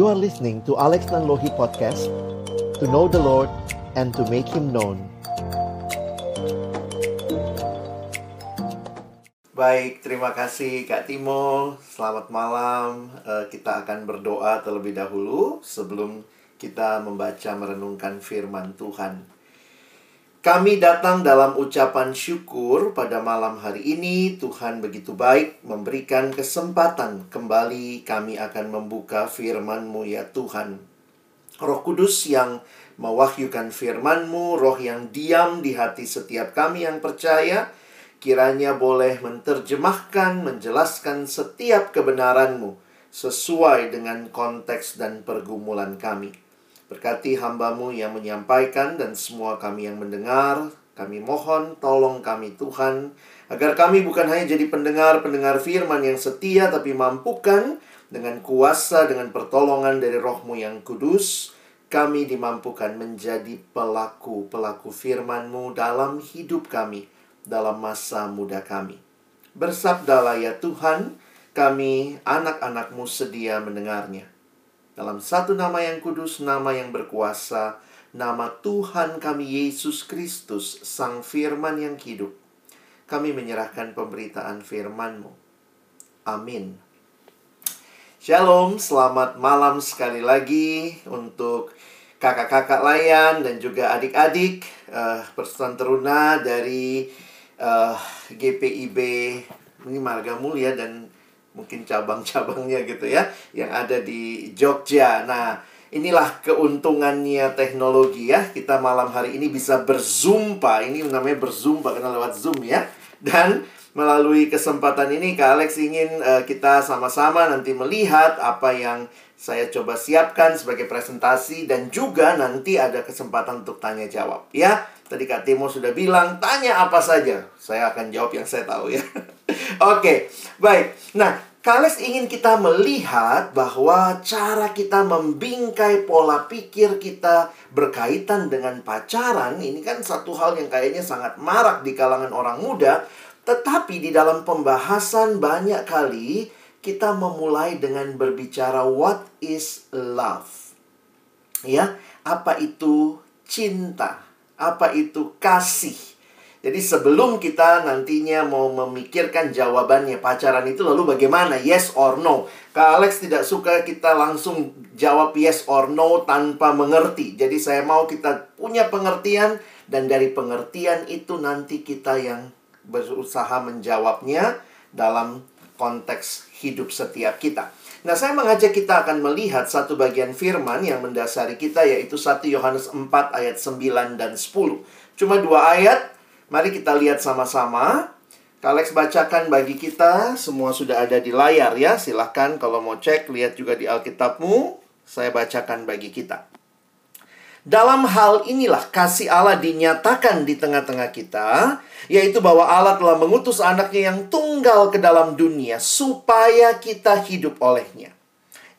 You are listening to Alex Nanlohi Podcast To know the Lord and to make Him known Baik, terima kasih Kak Timo. Selamat malam. Eh, kita akan berdoa terlebih dahulu sebelum kita membaca merenungkan firman Tuhan. Kami datang dalam ucapan syukur pada malam hari ini. Tuhan begitu baik memberikan kesempatan kembali kami akan membuka firman-Mu ya Tuhan. Roh Kudus yang mewahyukan firman-Mu, roh yang diam di hati setiap kami yang percaya, kiranya boleh menterjemahkan, menjelaskan setiap kebenaran-Mu sesuai dengan konteks dan pergumulan kami. Berkati hambamu yang menyampaikan dan semua kami yang mendengar. Kami mohon tolong kami Tuhan. Agar kami bukan hanya jadi pendengar-pendengar firman yang setia. Tapi mampukan dengan kuasa, dengan pertolongan dari rohmu yang kudus. Kami dimampukan menjadi pelaku-pelaku firmanmu dalam hidup kami. Dalam masa muda kami. Bersabdalah ya Tuhan, kami anak-anakmu sedia mendengarnya. Dalam satu nama yang kudus, nama yang berkuasa, nama Tuhan kami Yesus Kristus, Sang Firman yang hidup. Kami menyerahkan pemberitaan firman-Mu. Amin. Shalom, selamat malam sekali lagi untuk kakak-kakak layan dan juga adik-adik uh, Persatuan Teruna dari uh, GPIB ini Marga Mulia dan mungkin cabang-cabangnya gitu ya yang ada di Jogja. Nah, inilah keuntungannya teknologi ya. Kita malam hari ini bisa berzumpa. Ini namanya berzumpa karena lewat Zoom ya. Dan melalui kesempatan ini Kak Alex ingin uh, kita sama-sama nanti melihat apa yang saya coba siapkan sebagai presentasi dan juga nanti ada kesempatan untuk tanya jawab ya. Tadi Kak Timo sudah bilang tanya apa saja. Saya akan jawab yang saya tahu ya. Oke, baik. Nah, Kales ingin kita melihat bahwa cara kita membingkai pola pikir kita berkaitan dengan pacaran ini kan satu hal yang kayaknya sangat marak di kalangan orang muda, tetapi di dalam pembahasan banyak kali kita memulai dengan berbicara what is love. Ya, apa itu cinta? Apa itu kasih? Jadi sebelum kita nantinya mau memikirkan jawabannya pacaran itu lalu bagaimana yes or no. Kak Alex tidak suka kita langsung jawab yes or no tanpa mengerti. Jadi saya mau kita punya pengertian dan dari pengertian itu nanti kita yang berusaha menjawabnya dalam konteks hidup setiap kita. Nah, saya mengajak kita akan melihat satu bagian firman yang mendasari kita yaitu 1 Yohanes 4 ayat 9 dan 10. Cuma dua ayat, mari kita lihat sama-sama. Kalex bacakan bagi kita, semua sudah ada di layar ya. Silahkan kalau mau cek, lihat juga di Alkitabmu. Saya bacakan bagi kita. Dalam hal inilah kasih Allah dinyatakan di tengah-tengah kita, yaitu bahwa Allah telah mengutus anaknya yang tunggal ke dalam dunia supaya kita hidup olehnya.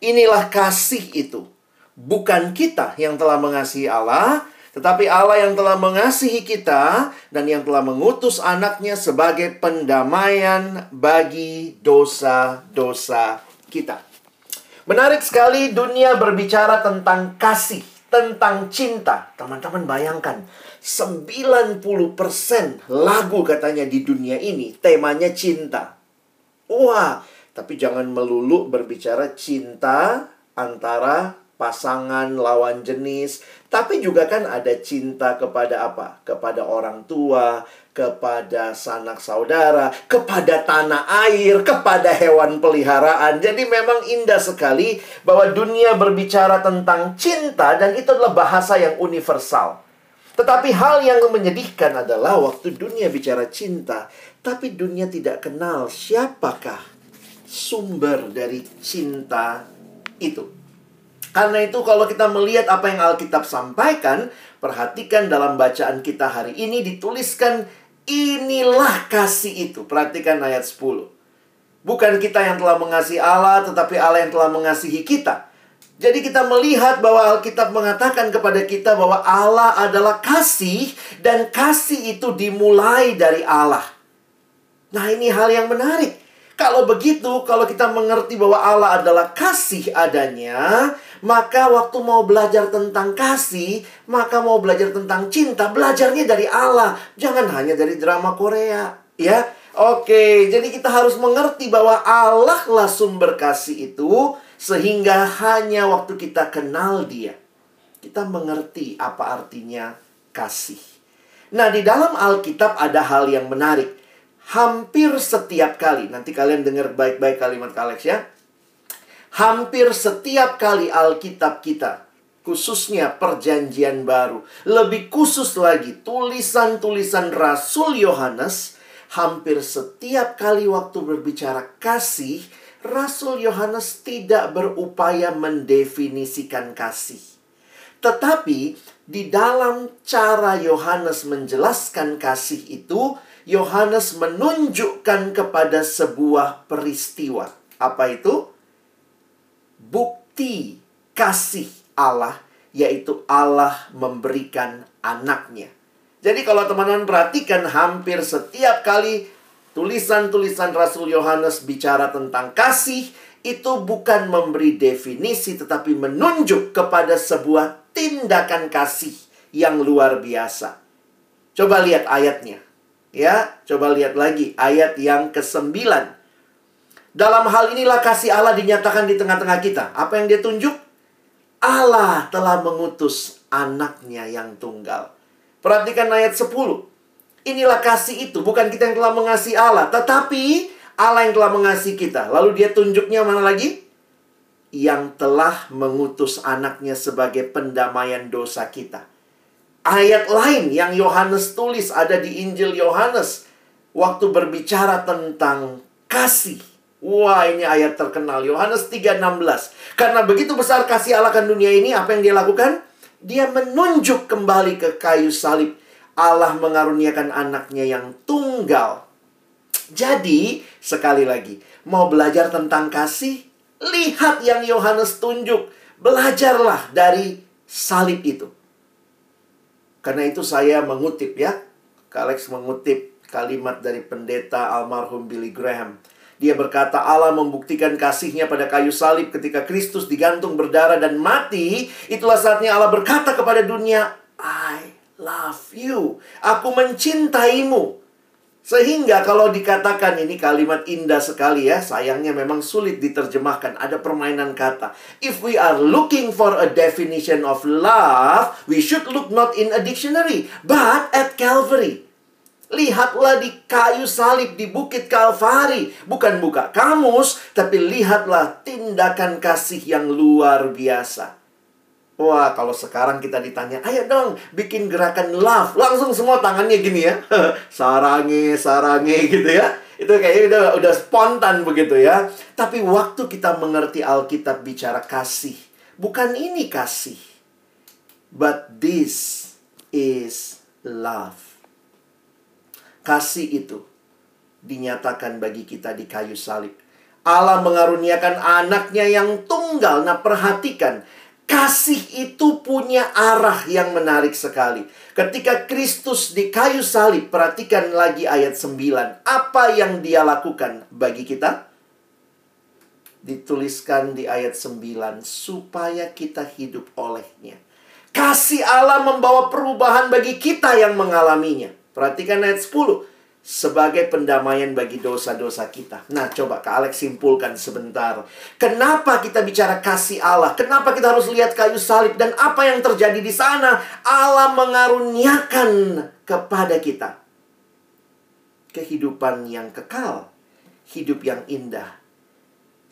Inilah kasih itu. Bukan kita yang telah mengasihi Allah, tetapi Allah yang telah mengasihi kita dan yang telah mengutus anaknya sebagai pendamaian bagi dosa-dosa kita. Menarik sekali dunia berbicara tentang kasih tentang cinta. Teman-teman bayangkan, 90% lagu katanya di dunia ini temanya cinta. Wah, tapi jangan melulu berbicara cinta antara pasangan lawan jenis, tapi juga kan ada cinta kepada apa? Kepada orang tua, kepada sanak saudara, kepada tanah air, kepada hewan peliharaan. Jadi memang indah sekali bahwa dunia berbicara tentang cinta dan itu adalah bahasa yang universal. Tetapi hal yang menyedihkan adalah waktu dunia bicara cinta, tapi dunia tidak kenal siapakah sumber dari cinta itu. Karena itu kalau kita melihat apa yang Alkitab sampaikan, perhatikan dalam bacaan kita hari ini dituliskan inilah kasih itu. Perhatikan ayat 10. Bukan kita yang telah mengasihi Allah, tetapi Allah yang telah mengasihi kita. Jadi kita melihat bahwa Alkitab mengatakan kepada kita bahwa Allah adalah kasih dan kasih itu dimulai dari Allah. Nah, ini hal yang menarik. Kalau begitu, kalau kita mengerti bahwa Allah adalah kasih adanya, Maka waktu mau belajar tentang kasih, maka mau belajar tentang cinta, belajarnya dari Allah, jangan hanya dari drama Korea, ya. Oke, jadi kita harus mengerti bahwa Allah lah sumber kasih itu sehingga hanya waktu kita kenal Dia kita mengerti apa artinya kasih. Nah, di dalam Alkitab ada hal yang menarik. Hampir setiap kali, nanti kalian dengar baik-baik kalimat Alex ya. Hampir setiap kali Alkitab kita, khususnya Perjanjian Baru, lebih khusus lagi tulisan-tulisan Rasul Yohanes, hampir setiap kali waktu berbicara kasih, Rasul Yohanes tidak berupaya mendefinisikan kasih. Tetapi di dalam cara Yohanes menjelaskan kasih itu, Yohanes menunjukkan kepada sebuah peristiwa. Apa itu? Bukti kasih Allah, yaitu Allah memberikan anaknya. Jadi kalau teman-teman perhatikan hampir setiap kali tulisan-tulisan Rasul Yohanes bicara tentang kasih, itu bukan memberi definisi tetapi menunjuk kepada sebuah tindakan kasih yang luar biasa. Coba lihat ayatnya. Ya, coba lihat lagi ayat yang ke-9. Dalam hal inilah kasih Allah dinyatakan di tengah-tengah kita. Apa yang dia tunjuk? Allah telah mengutus anaknya yang tunggal. Perhatikan ayat 10. Inilah kasih itu, bukan kita yang telah mengasihi Allah, tetapi Allah yang telah mengasihi kita. Lalu dia tunjuknya mana lagi? yang telah mengutus anaknya sebagai pendamaian dosa kita. Ayat lain yang Yohanes tulis ada di Injil Yohanes waktu berbicara tentang kasih. Wah, ini ayat terkenal Yohanes 3:16. Karena begitu besar kasih Allah kan dunia ini, apa yang dia lakukan? Dia menunjuk kembali ke kayu salib. Allah mengaruniakan anaknya yang tunggal. Jadi, sekali lagi, mau belajar tentang kasih, Lihat yang Yohanes tunjuk. Belajarlah dari salib itu. Karena itu saya mengutip ya. Alex mengutip kalimat dari pendeta almarhum Billy Graham. Dia berkata Allah membuktikan kasihnya pada kayu salib ketika Kristus digantung berdarah dan mati. Itulah saatnya Allah berkata kepada dunia, I love you. Aku mencintaimu. Sehingga kalau dikatakan ini kalimat indah sekali ya, sayangnya memang sulit diterjemahkan. Ada permainan kata. If we are looking for a definition of love, we should look not in a dictionary, but at Calvary. Lihatlah di kayu salib di bukit Kalvari. Bukan buka kamus, tapi lihatlah tindakan kasih yang luar biasa. Wah, kalau sekarang kita ditanya, ayo dong bikin gerakan love. Langsung semua tangannya gini ya. sarangi, sarangi gitu ya. Itu kayaknya udah, udah spontan begitu ya. Tapi waktu kita mengerti Alkitab bicara kasih. Bukan ini kasih. But this is love. Kasih itu dinyatakan bagi kita di kayu salib. Allah mengaruniakan anaknya yang tunggal. Nah perhatikan Kasih itu punya arah yang menarik sekali. Ketika Kristus di kayu salib, perhatikan lagi ayat 9. Apa yang dia lakukan bagi kita? Dituliskan di ayat 9, supaya kita hidup olehnya. Kasih Allah membawa perubahan bagi kita yang mengalaminya. Perhatikan ayat 10 sebagai pendamaian bagi dosa-dosa kita. Nah, coba Kak Alex simpulkan sebentar. Kenapa kita bicara kasih Allah? Kenapa kita harus lihat kayu salib dan apa yang terjadi di sana? Allah mengaruniakan kepada kita kehidupan yang kekal, hidup yang indah.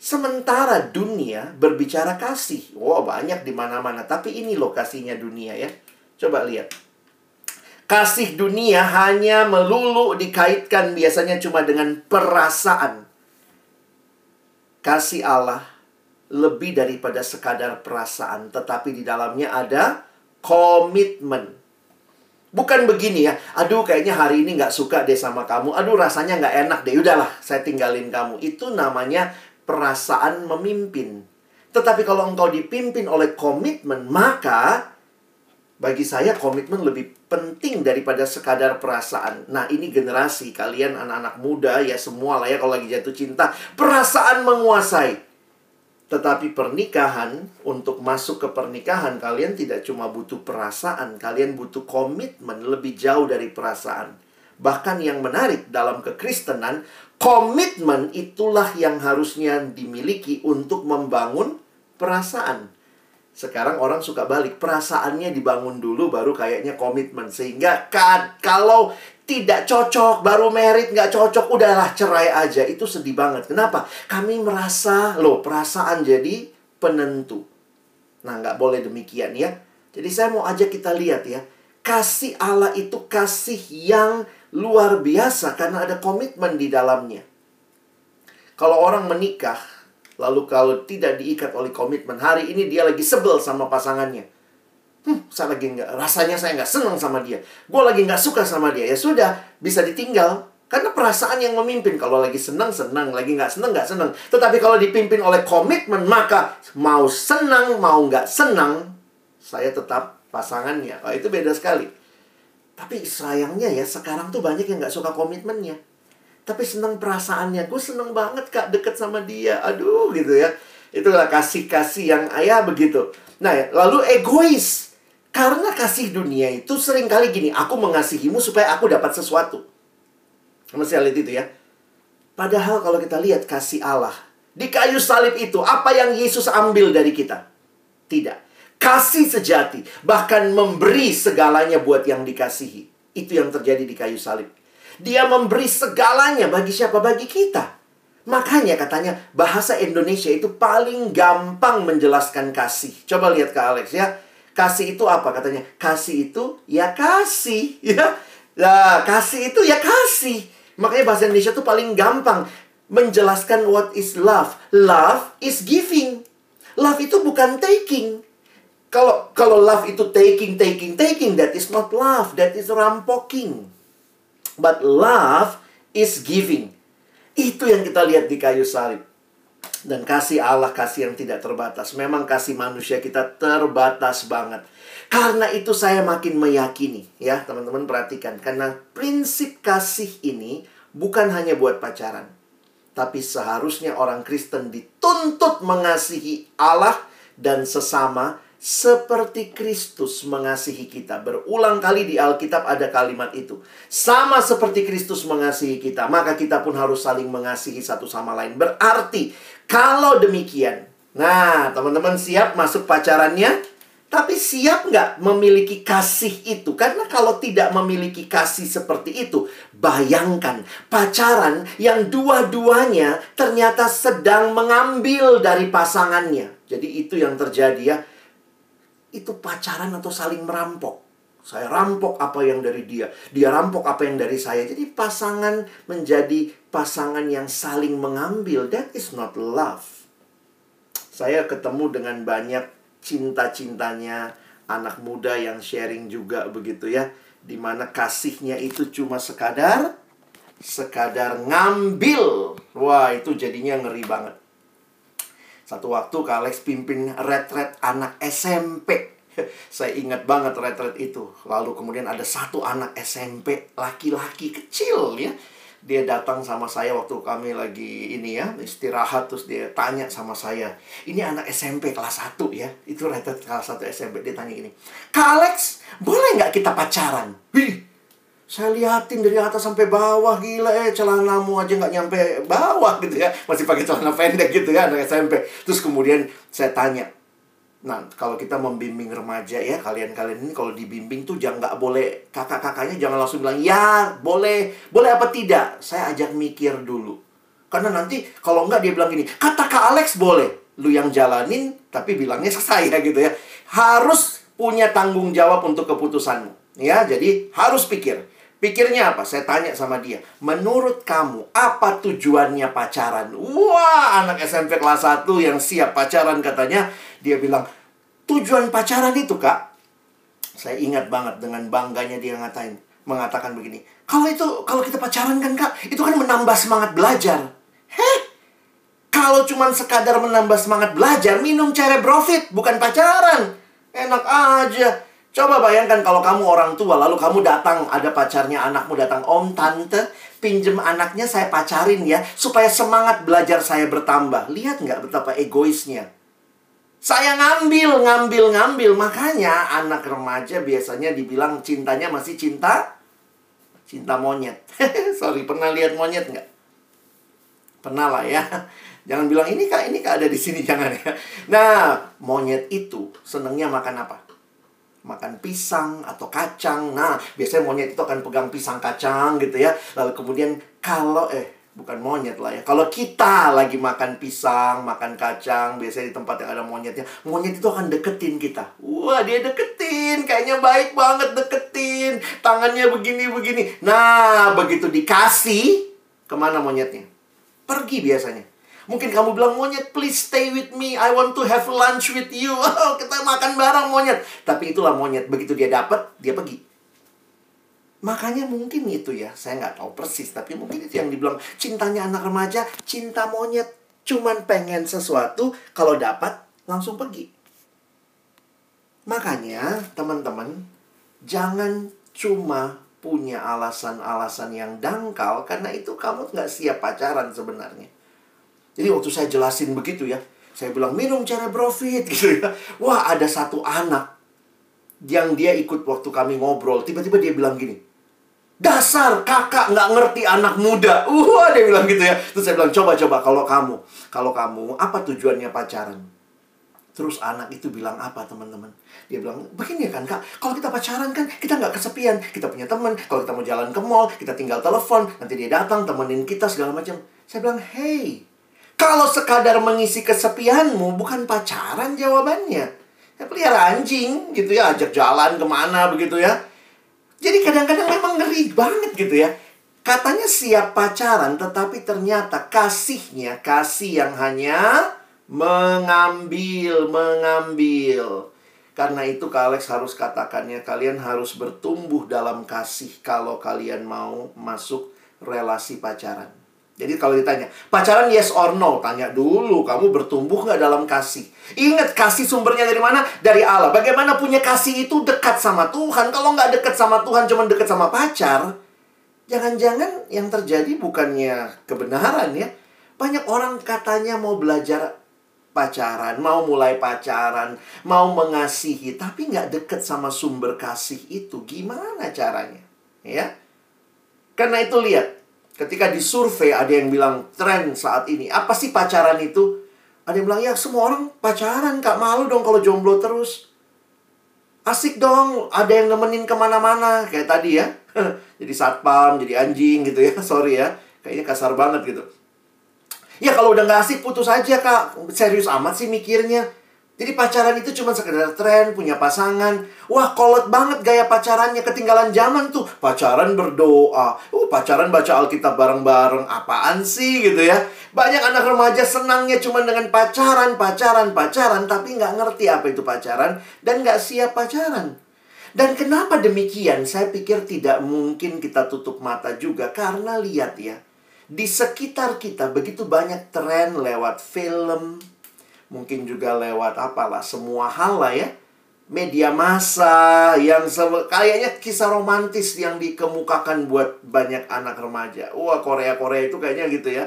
Sementara dunia berbicara kasih. Wow, banyak di mana-mana, tapi ini lokasinya dunia ya. Coba lihat. Kasih dunia hanya melulu dikaitkan biasanya cuma dengan perasaan. Kasih Allah lebih daripada sekadar perasaan, tetapi di dalamnya ada komitmen. Bukan begini ya, aduh kayaknya hari ini nggak suka deh sama kamu, aduh rasanya nggak enak deh, udahlah saya tinggalin kamu. Itu namanya perasaan memimpin. Tetapi kalau engkau dipimpin oleh komitmen, maka bagi saya komitmen lebih penting daripada sekadar perasaan. Nah, ini generasi kalian anak-anak muda ya semua lah ya kalau lagi jatuh cinta, perasaan menguasai. Tetapi pernikahan, untuk masuk ke pernikahan, kalian tidak cuma butuh perasaan, kalian butuh komitmen lebih jauh dari perasaan. Bahkan yang menarik dalam kekristenan, komitmen itulah yang harusnya dimiliki untuk membangun perasaan. Sekarang orang suka balik, perasaannya dibangun dulu baru kayaknya komitmen. Sehingga kan, kalau tidak cocok, baru merit, nggak cocok, udahlah cerai aja. Itu sedih banget. Kenapa? Kami merasa, loh perasaan jadi penentu. Nah, nggak boleh demikian ya. Jadi saya mau ajak kita lihat ya. Kasih Allah itu kasih yang luar biasa karena ada komitmen di dalamnya. Kalau orang menikah, lalu kalau tidak diikat oleh komitmen, hari ini dia lagi sebel sama pasangannya. Hmm, saya lagi nggak rasanya saya nggak senang sama dia. Gue lagi nggak suka sama dia. Ya sudah bisa ditinggal. Karena perasaan yang memimpin kalau lagi senang senang. Lagi nggak senang nggak senang. Tetapi kalau dipimpin oleh komitmen maka mau senang mau nggak senang saya tetap pasangannya. Oh, itu beda sekali. Tapi sayangnya ya sekarang tuh banyak yang nggak suka komitmennya tapi senang perasaannya gue senang banget kak deket sama dia aduh gitu ya itulah kasih kasih yang ayah begitu nah lalu egois karena kasih dunia itu sering kali gini, aku mengasihimu supaya aku dapat sesuatu. Masih lihat itu ya. Padahal kalau kita lihat kasih Allah, di kayu salib itu, apa yang Yesus ambil dari kita? Tidak. Kasih sejati, bahkan memberi segalanya buat yang dikasihi. Itu yang terjadi di kayu salib. Dia memberi segalanya bagi siapa? Bagi kita. Makanya katanya bahasa Indonesia itu paling gampang menjelaskan kasih. Coba lihat ke Alex ya Kasih itu apa katanya? Kasih itu ya kasih, ya. Nah, kasih itu ya kasih. Makanya bahasa Indonesia itu paling gampang menjelaskan what is love. Love is giving. Love itu bukan taking. Kalau kalau love itu taking, taking, taking, that is not love, that is rampoking. But love is giving. Itu yang kita lihat di kayu salib. Dan kasih Allah kasih yang tidak terbatas. Memang kasih manusia kita terbatas banget. Karena itu saya makin meyakini ya teman-teman perhatikan. Karena prinsip kasih ini bukan hanya buat pacaran. Tapi seharusnya orang Kristen dituntut mengasihi Allah dan sesama seperti Kristus mengasihi kita. Berulang kali di Alkitab ada kalimat itu. Sama seperti Kristus mengasihi kita, maka kita pun harus saling mengasihi satu sama lain. Berarti kalau demikian, nah teman-teman siap masuk pacarannya? Tapi siap nggak memiliki kasih itu? Karena kalau tidak memiliki kasih seperti itu, bayangkan pacaran yang dua-duanya ternyata sedang mengambil dari pasangannya. Jadi itu yang terjadi ya itu pacaran atau saling merampok. Saya rampok apa yang dari dia, dia rampok apa yang dari saya. Jadi pasangan menjadi pasangan yang saling mengambil. That is not love. Saya ketemu dengan banyak cinta-cintanya anak muda yang sharing juga begitu ya. Di mana kasihnya itu cuma sekadar sekadar ngambil. Wah, itu jadinya ngeri banget. Satu waktu Kak Alex pimpin retret anak SMP. Saya ingat banget retret itu. Lalu kemudian ada satu anak SMP laki-laki kecil ya. Dia datang sama saya waktu kami lagi ini ya, istirahat terus dia tanya sama saya. Ini anak SMP kelas 1 ya. Itu retret kelas 1 SMP dia tanya gini. Kak Alex, boleh nggak kita pacaran? Wih, saya liatin dari atas sampai bawah gila eh celanamu aja nggak nyampe bawah gitu ya. Masih pakai celana pendek gitu ya anak SMP terus kemudian saya tanya nah kalau kita membimbing remaja ya kalian-kalian ini kalau dibimbing tuh jangan nggak boleh kakak-kakaknya jangan langsung bilang ya boleh boleh apa tidak? Saya ajak mikir dulu. Karena nanti kalau nggak dia bilang gini kata kak Alex boleh lu yang jalanin tapi bilangnya saya gitu ya. Harus punya tanggung jawab untuk keputusanmu ya. Jadi harus pikir Pikirnya apa? Saya tanya sama dia. Menurut kamu, apa tujuannya pacaran? Wah, anak SMP kelas 1 yang siap pacaran katanya. Dia bilang, tujuan pacaran itu, Kak. Saya ingat banget dengan bangganya dia ngatain. Mengatakan begini. Kalau itu, kalau kita pacaran kan, Kak, itu kan menambah semangat belajar. Heh? Kalau cuma sekadar menambah semangat belajar, minum cerebrofit, bukan pacaran. Enak aja Coba bayangkan kalau kamu orang tua, lalu kamu datang, ada pacarnya anakmu datang, Om, Tante, pinjem anaknya saya pacarin ya, supaya semangat belajar saya bertambah. Lihat nggak betapa egoisnya? Saya ngambil, ngambil, ngambil. Makanya anak remaja biasanya dibilang cintanya masih cinta, cinta monyet. Sorry, pernah lihat monyet nggak? Pernah lah ya. Jangan bilang ini kak, ini kak ada di sini, jangan ya. Nah, monyet itu senengnya makan apa? Makan pisang atau kacang. Nah, biasanya monyet itu akan pegang pisang kacang gitu ya. Lalu kemudian kalau eh bukan monyet lah ya. Kalau kita lagi makan pisang, makan kacang, biasanya di tempat yang ada monyetnya, monyet itu akan deketin kita. Wah, dia deketin, kayaknya baik banget deketin. Tangannya begini-begini. Nah, begitu dikasih, ke mana monyetnya? Pergi biasanya. Mungkin kamu bilang, monyet, please stay with me. I want to have lunch with you. Oh, kita makan bareng, monyet. Tapi itulah monyet. Begitu dia dapat, dia pergi. Makanya mungkin itu ya. Saya nggak tahu persis. Tapi mungkin itu yang dibilang cintanya anak remaja, cinta monyet. Cuman pengen sesuatu, kalau dapat, langsung pergi. Makanya, teman-teman, jangan cuma punya alasan-alasan yang dangkal. Karena itu kamu nggak siap pacaran sebenarnya. Jadi waktu saya jelasin begitu ya, saya bilang minum cara profit gitu ya. Wah ada satu anak yang dia ikut waktu kami ngobrol, tiba-tiba dia bilang gini, dasar kakak nggak ngerti anak muda. Wah dia bilang gitu ya. Terus saya bilang coba-coba kalau kamu, kalau kamu apa tujuannya pacaran? Terus anak itu bilang apa teman-teman? Dia bilang, begini kan kak, kalau kita pacaran kan kita nggak kesepian. Kita punya teman, kalau kita mau jalan ke mall, kita tinggal telepon, nanti dia datang temenin kita segala macam. Saya bilang, hey, kalau sekadar mengisi kesepianmu, bukan pacaran jawabannya. Ya, pelihara anjing gitu ya, ajak jalan ke mana begitu ya. Jadi kadang-kadang memang ngeri banget gitu ya. Katanya siap pacaran, tetapi ternyata kasihnya, kasih yang hanya mengambil, mengambil. Karena itu Kak Alex harus katakannya, kalian harus bertumbuh dalam kasih kalau kalian mau masuk relasi pacaran. Jadi kalau ditanya, pacaran yes or no? Tanya dulu, kamu bertumbuh nggak dalam kasih? Ingat, kasih sumbernya dari mana? Dari Allah. Bagaimana punya kasih itu dekat sama Tuhan? Kalau nggak dekat sama Tuhan, cuma dekat sama pacar, jangan-jangan yang terjadi bukannya kebenaran ya. Banyak orang katanya mau belajar pacaran, mau mulai pacaran, mau mengasihi, tapi nggak dekat sama sumber kasih itu. Gimana caranya? Ya, karena itu lihat, Ketika disurvei ada yang bilang tren saat ini, apa sih pacaran itu? Ada yang bilang, ya semua orang pacaran, kak malu dong kalau jomblo terus. Asik dong, ada yang nemenin ke mana-mana, kayak tadi ya. jadi satpam, jadi anjing gitu ya, sorry ya. Kayaknya kasar banget gitu. Ya kalau udah gak asik putus aja kak, serius amat sih mikirnya. Jadi pacaran itu cuma sekedar tren, punya pasangan. Wah, kolot banget gaya pacarannya, ketinggalan zaman tuh. Pacaran berdoa. Uh, pacaran baca Alkitab bareng-bareng. Apaan sih gitu ya. Banyak anak remaja senangnya cuma dengan pacaran, pacaran, pacaran. Tapi nggak ngerti apa itu pacaran. Dan nggak siap pacaran. Dan kenapa demikian? Saya pikir tidak mungkin kita tutup mata juga. Karena lihat ya. Di sekitar kita begitu banyak tren lewat film, mungkin juga lewat apalah semua hal lah ya. Media massa yang kayaknya kisah romantis yang dikemukakan buat banyak anak remaja. Wah Korea Korea itu kayaknya gitu ya.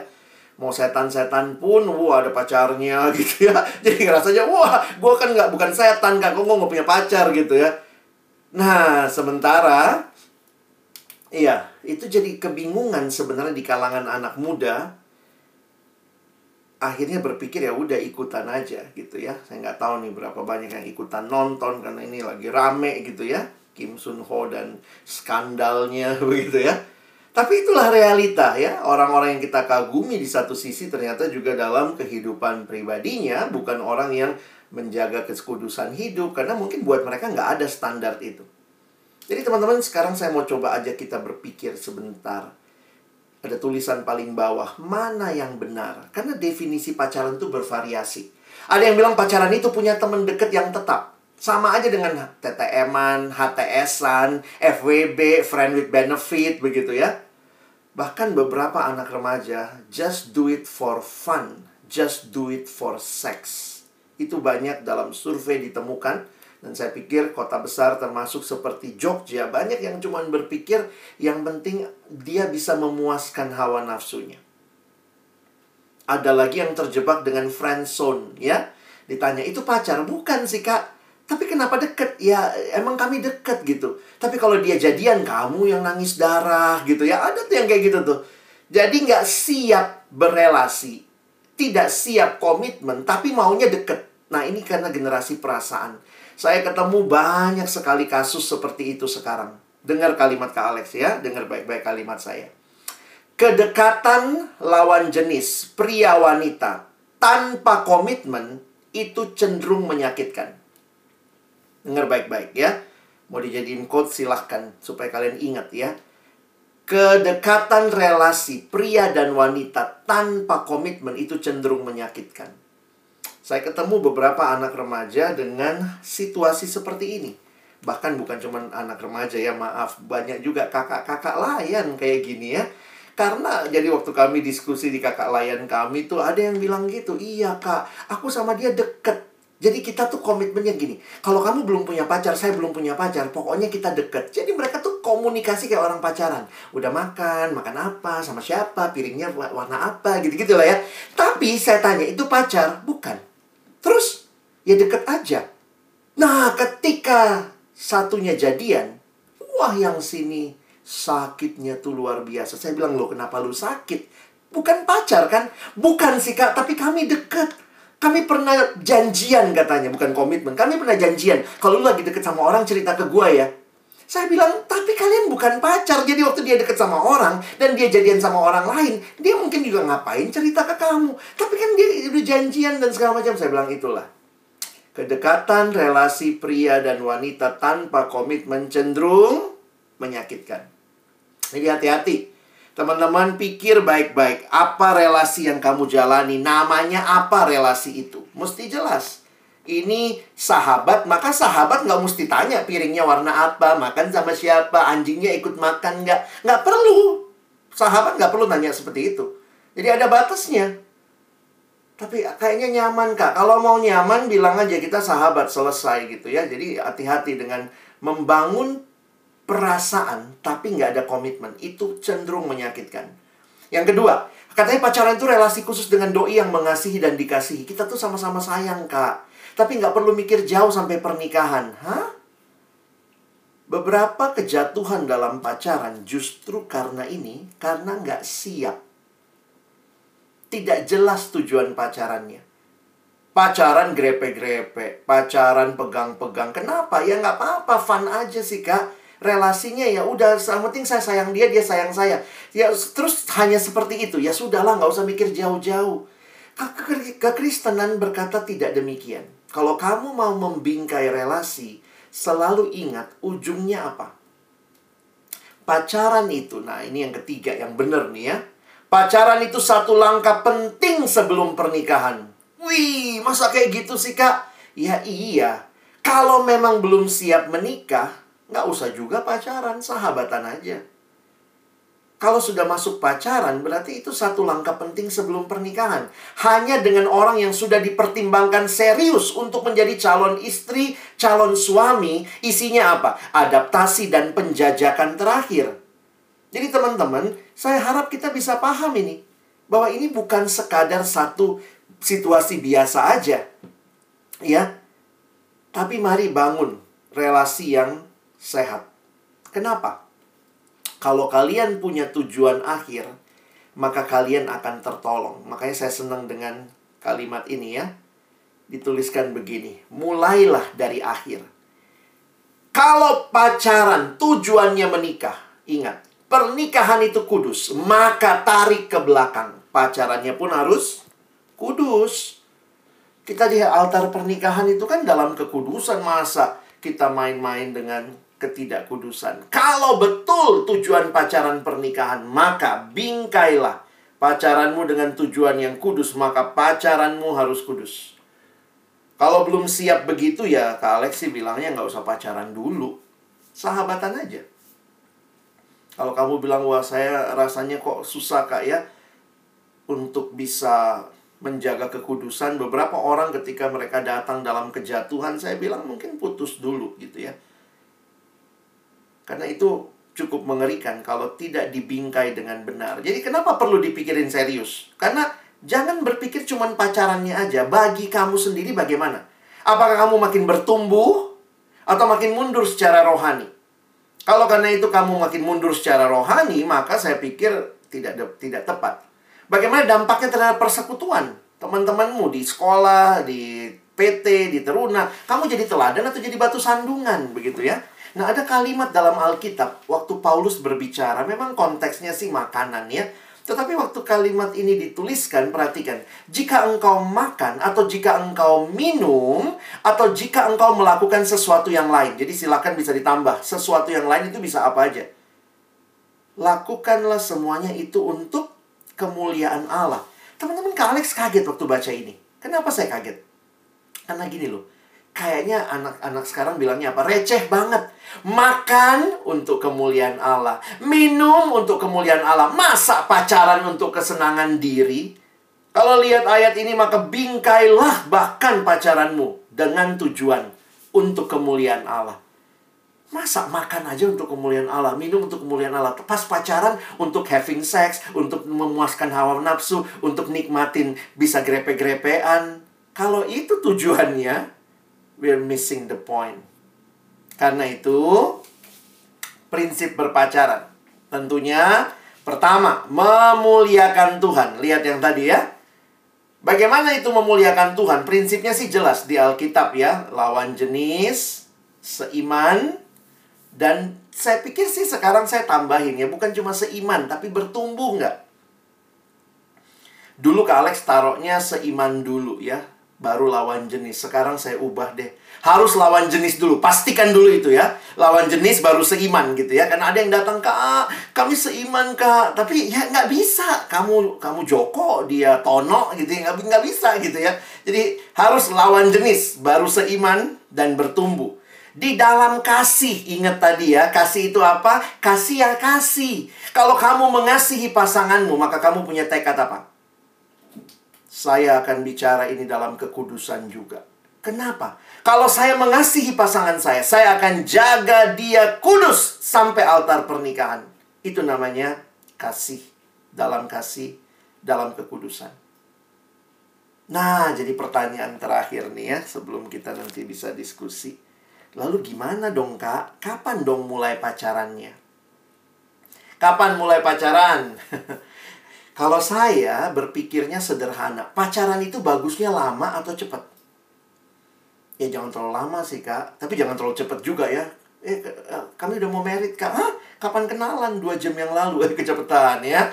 Mau setan-setan pun wah ada pacarnya gitu ya. Jadi ngerasanya wah gue kan nggak bukan setan kak gue nggak punya pacar gitu ya. Nah sementara iya itu jadi kebingungan sebenarnya di kalangan anak muda akhirnya berpikir ya udah ikutan aja gitu ya. Saya nggak tahu nih berapa banyak yang ikutan nonton karena ini lagi rame gitu ya. Kim Sun Ho dan skandalnya begitu ya. Tapi itulah realita ya. Orang-orang yang kita kagumi di satu sisi ternyata juga dalam kehidupan pribadinya bukan orang yang menjaga kekudusan hidup karena mungkin buat mereka nggak ada standar itu. Jadi teman-teman sekarang saya mau coba aja kita berpikir sebentar ada tulisan paling bawah, mana yang benar? Karena definisi pacaran itu bervariasi. Ada yang bilang pacaran itu punya teman deket yang tetap. Sama aja dengan TTM-an, HTS-an, FWB, friend with benefit, begitu ya. Bahkan beberapa anak remaja, just do it for fun. Just do it for sex. Itu banyak dalam survei ditemukan. Dan saya pikir kota besar termasuk seperti Jogja, banyak yang cuma berpikir yang penting dia bisa memuaskan hawa nafsunya. Ada lagi yang terjebak dengan friend zone, ya. Ditanya, itu pacar? Bukan sih, Kak. Tapi kenapa deket? Ya, emang kami deket gitu. Tapi kalau dia jadian, kamu yang nangis darah gitu ya. Ada tuh yang kayak gitu tuh. Jadi nggak siap berelasi. Tidak siap komitmen, tapi maunya deket. Nah, ini karena generasi perasaan. Saya ketemu banyak sekali kasus seperti itu sekarang. Dengar kalimat Kak Alex ya, dengar baik-baik kalimat saya. Kedekatan lawan jenis pria wanita tanpa komitmen itu cenderung menyakitkan. Dengar baik-baik ya. Mau dijadiin quote silahkan supaya kalian ingat ya. Kedekatan relasi pria dan wanita tanpa komitmen itu cenderung menyakitkan. Saya ketemu beberapa anak remaja dengan situasi seperti ini. Bahkan bukan cuma anak remaja ya, maaf. Banyak juga kakak-kakak layan kayak gini ya. Karena jadi waktu kami diskusi di kakak layan kami tuh ada yang bilang gitu, iya kak, aku sama dia deket. Jadi kita tuh komitmennya gini, kalau kamu belum punya pacar, saya belum punya pacar, pokoknya kita deket. Jadi mereka tuh komunikasi kayak orang pacaran. Udah makan, makan apa, sama siapa, piringnya warna apa, gitu-gitu lah ya. Tapi saya tanya, itu pacar? Bukan. Terus ya deket aja. Nah, ketika satunya jadian, wah yang sini sakitnya tuh luar biasa. Saya bilang, lo kenapa lu sakit? Bukan pacar kan? Bukan sih kak, tapi kami deket. Kami pernah janjian katanya, bukan komitmen. Kami pernah janjian. Kalau lu lagi deket sama orang, cerita ke gue ya. Saya bilang, tapi kalian bukan pacar. Jadi waktu dia deket sama orang, dan dia jadian sama orang lain, dia mungkin juga ngapain cerita ke kamu. Tapi kan dia udah janjian dan segala macam. Saya bilang, itulah. Kedekatan relasi pria dan wanita tanpa komitmen cenderung menyakitkan. Jadi hati-hati. Teman-teman pikir baik-baik. Apa relasi yang kamu jalani? Namanya apa relasi itu? Mesti jelas ini sahabat, maka sahabat nggak mesti tanya piringnya warna apa, makan sama siapa, anjingnya ikut makan nggak, nggak perlu. Sahabat nggak perlu nanya seperti itu. Jadi ada batasnya. Tapi kayaknya nyaman kak. Kalau mau nyaman bilang aja kita sahabat selesai gitu ya. Jadi hati-hati dengan membangun perasaan tapi nggak ada komitmen. Itu cenderung menyakitkan. Yang kedua, katanya pacaran itu relasi khusus dengan doi yang mengasihi dan dikasihi. Kita tuh sama-sama sayang kak tapi nggak perlu mikir jauh sampai pernikahan. Hah? Beberapa kejatuhan dalam pacaran justru karena ini, karena nggak siap. Tidak jelas tujuan pacarannya. Pacaran grepe-grepe, pacaran pegang-pegang. Kenapa? Ya nggak apa-apa, fun aja sih kak. Relasinya ya udah, yang penting saya sayang dia, dia sayang saya. Ya terus hanya seperti itu. Ya sudahlah, nggak usah mikir jauh-jauh. Kekristenan berkata tidak demikian. Kalau kamu mau membingkai relasi, selalu ingat ujungnya apa. Pacaran itu, nah ini yang ketiga yang benar nih ya. Pacaran itu satu langkah penting sebelum pernikahan. Wih, masa kayak gitu sih kak? Ya iya, kalau memang belum siap menikah, nggak usah juga pacaran, sahabatan aja. Kalau sudah masuk pacaran, berarti itu satu langkah penting sebelum pernikahan. Hanya dengan orang yang sudah dipertimbangkan serius untuk menjadi calon istri, calon suami, isinya apa? Adaptasi dan penjajakan terakhir. Jadi teman-teman, saya harap kita bisa paham ini. Bahwa ini bukan sekadar satu situasi biasa aja. Ya. Tapi mari bangun relasi yang sehat. Kenapa? Kalau kalian punya tujuan akhir, maka kalian akan tertolong. Makanya saya senang dengan kalimat ini ya. Dituliskan begini, mulailah dari akhir. Kalau pacaran tujuannya menikah, ingat, pernikahan itu kudus, maka tarik ke belakang. Pacarannya pun harus kudus. Kita di altar pernikahan itu kan dalam kekudusan masa kita main-main dengan ketidakkudusan. Kalau betul tujuan pacaran pernikahan, maka bingkailah pacaranmu dengan tujuan yang kudus, maka pacaranmu harus kudus. Kalau belum siap begitu ya, Kak Alex sih bilangnya nggak usah pacaran dulu. Sahabatan aja. Kalau kamu bilang, wah saya rasanya kok susah Kak ya, untuk bisa menjaga kekudusan. Beberapa orang ketika mereka datang dalam kejatuhan, saya bilang mungkin putus dulu gitu ya. Karena itu cukup mengerikan kalau tidak dibingkai dengan benar. Jadi kenapa perlu dipikirin serius? Karena jangan berpikir cuma pacarannya aja. Bagi kamu sendiri bagaimana? Apakah kamu makin bertumbuh atau makin mundur secara rohani? Kalau karena itu kamu makin mundur secara rohani, maka saya pikir tidak tidak tepat. Bagaimana dampaknya terhadap persekutuan? Teman-temanmu di sekolah, di PT, di teruna, kamu jadi teladan atau jadi batu sandungan begitu ya? Nah, ada kalimat dalam Alkitab waktu Paulus berbicara, memang konteksnya sih makanan ya. Tetapi waktu kalimat ini dituliskan, perhatikan, jika engkau makan atau jika engkau minum atau jika engkau melakukan sesuatu yang lain. Jadi silakan bisa ditambah, sesuatu yang lain itu bisa apa aja. Lakukanlah semuanya itu untuk kemuliaan Allah. Teman-teman, Kak Alex kaget waktu baca ini. Kenapa saya kaget? Karena gini loh, kayaknya anak-anak sekarang bilangnya apa? Receh banget. Makan untuk kemuliaan Allah, minum untuk kemuliaan Allah. Masa pacaran untuk kesenangan diri? Kalau lihat ayat ini maka bingkailah bahkan pacaranmu dengan tujuan untuk kemuliaan Allah. Masa makan aja untuk kemuliaan Allah, minum untuk kemuliaan Allah. Pas pacaran untuk having sex, untuk memuaskan hawa nafsu, untuk nikmatin bisa grepe-grepean. Kalau itu tujuannya, we're missing the point. Karena itu, prinsip berpacaran. Tentunya, pertama, memuliakan Tuhan. Lihat yang tadi ya. Bagaimana itu memuliakan Tuhan? Prinsipnya sih jelas di Alkitab ya. Lawan jenis, seiman, dan saya pikir sih sekarang saya tambahin ya. Bukan cuma seiman, tapi bertumbuh nggak? Dulu Kak Alex taruhnya seiman dulu ya baru lawan jenis. Sekarang saya ubah deh. Harus lawan jenis dulu. Pastikan dulu itu ya. Lawan jenis baru seiman gitu ya. Karena ada yang datang, Kak, kami seiman, Kak. Tapi ya nggak bisa. Kamu kamu Joko, dia Tono gitu ya. Nggak, nggak bisa gitu ya. Jadi harus lawan jenis. Baru seiman dan bertumbuh. Di dalam kasih, ingat tadi ya, kasih itu apa? Kasih ya kasih. Kalau kamu mengasihi pasanganmu, maka kamu punya tekad apa? Saya akan bicara ini dalam kekudusan juga. Kenapa? Kalau saya mengasihi pasangan saya, saya akan jaga dia kudus sampai altar pernikahan. Itu namanya kasih. Dalam kasih, dalam kekudusan. Nah, jadi pertanyaan terakhir nih ya, sebelum kita nanti bisa diskusi. Lalu gimana dong kak? Kapan dong mulai pacarannya? Kapan mulai pacaran? Kalau saya berpikirnya sederhana, pacaran itu bagusnya lama atau cepat? Ya jangan terlalu lama sih kak, tapi jangan terlalu cepat juga ya. Eh, eh, kami udah mau merit kak. Hah? Kapan kenalan? Dua jam yang lalu. Eh, kecepatan ya.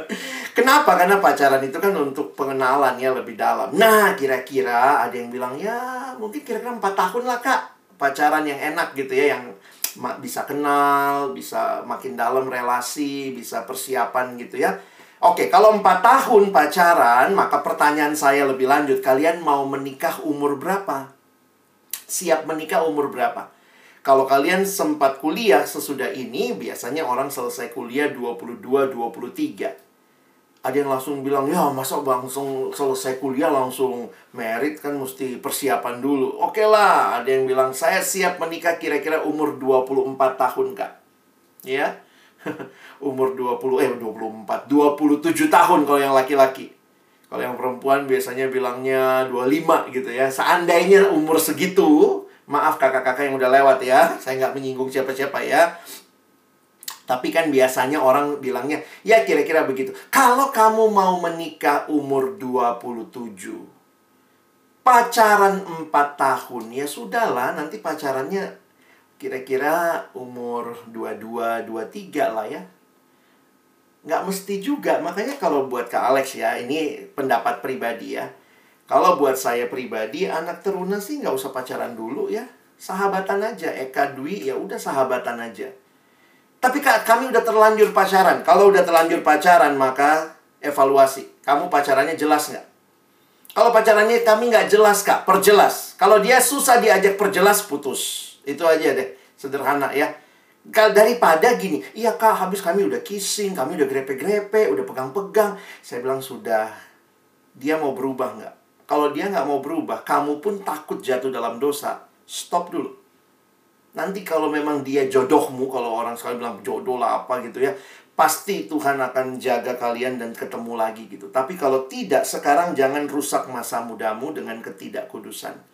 Kenapa? Karena pacaran itu kan untuk pengenalan ya lebih dalam. Nah, kira-kira ada yang bilang, ya mungkin kira-kira empat tahun lah kak. Pacaran yang enak gitu ya, yang bisa kenal, bisa makin dalam relasi, bisa persiapan gitu ya Oke, kalau empat tahun pacaran, maka pertanyaan saya lebih lanjut. Kalian mau menikah umur berapa? Siap menikah umur berapa? Kalau kalian sempat kuliah sesudah ini, biasanya orang selesai kuliah 22-23. Ada yang langsung bilang, ya masa langsung selesai kuliah langsung merit kan mesti persiapan dulu. Oke lah, ada yang bilang, saya siap menikah kira-kira umur 24 tahun, Kak. Ya, umur 20 eh 24 27 tahun kalau yang laki-laki. Kalau yang perempuan biasanya bilangnya 25 gitu ya. Seandainya umur segitu maaf kakak-kakak yang udah lewat ya saya nggak menyinggung siapa-siapa ya. Tapi kan biasanya orang bilangnya ya kira-kira begitu. Kalau kamu mau menikah umur 27 pacaran 4 tahun ya sudahlah nanti pacarannya kira-kira umur 22, 23 lah ya. Nggak mesti juga. Makanya kalau buat Kak Alex ya, ini pendapat pribadi ya. Kalau buat saya pribadi, anak teruna sih nggak usah pacaran dulu ya. Sahabatan aja. Eka Dwi ya udah sahabatan aja. Tapi kak, kami udah terlanjur pacaran. Kalau udah terlanjur pacaran, maka evaluasi. Kamu pacarannya jelas nggak? Kalau pacarannya kami nggak jelas, Kak. Perjelas. Kalau dia susah diajak perjelas, putus. Itu aja deh, sederhana ya. Daripada gini, iya kak habis kami udah kissing, kami udah grepe-grepe, udah pegang-pegang. Saya bilang sudah, dia mau berubah nggak? Kalau dia nggak mau berubah, kamu pun takut jatuh dalam dosa, stop dulu. Nanti kalau memang dia jodohmu, kalau orang sekali bilang jodoh lah apa gitu ya, pasti Tuhan akan jaga kalian dan ketemu lagi gitu. Tapi kalau tidak, sekarang jangan rusak masa mudamu dengan ketidakkudusan.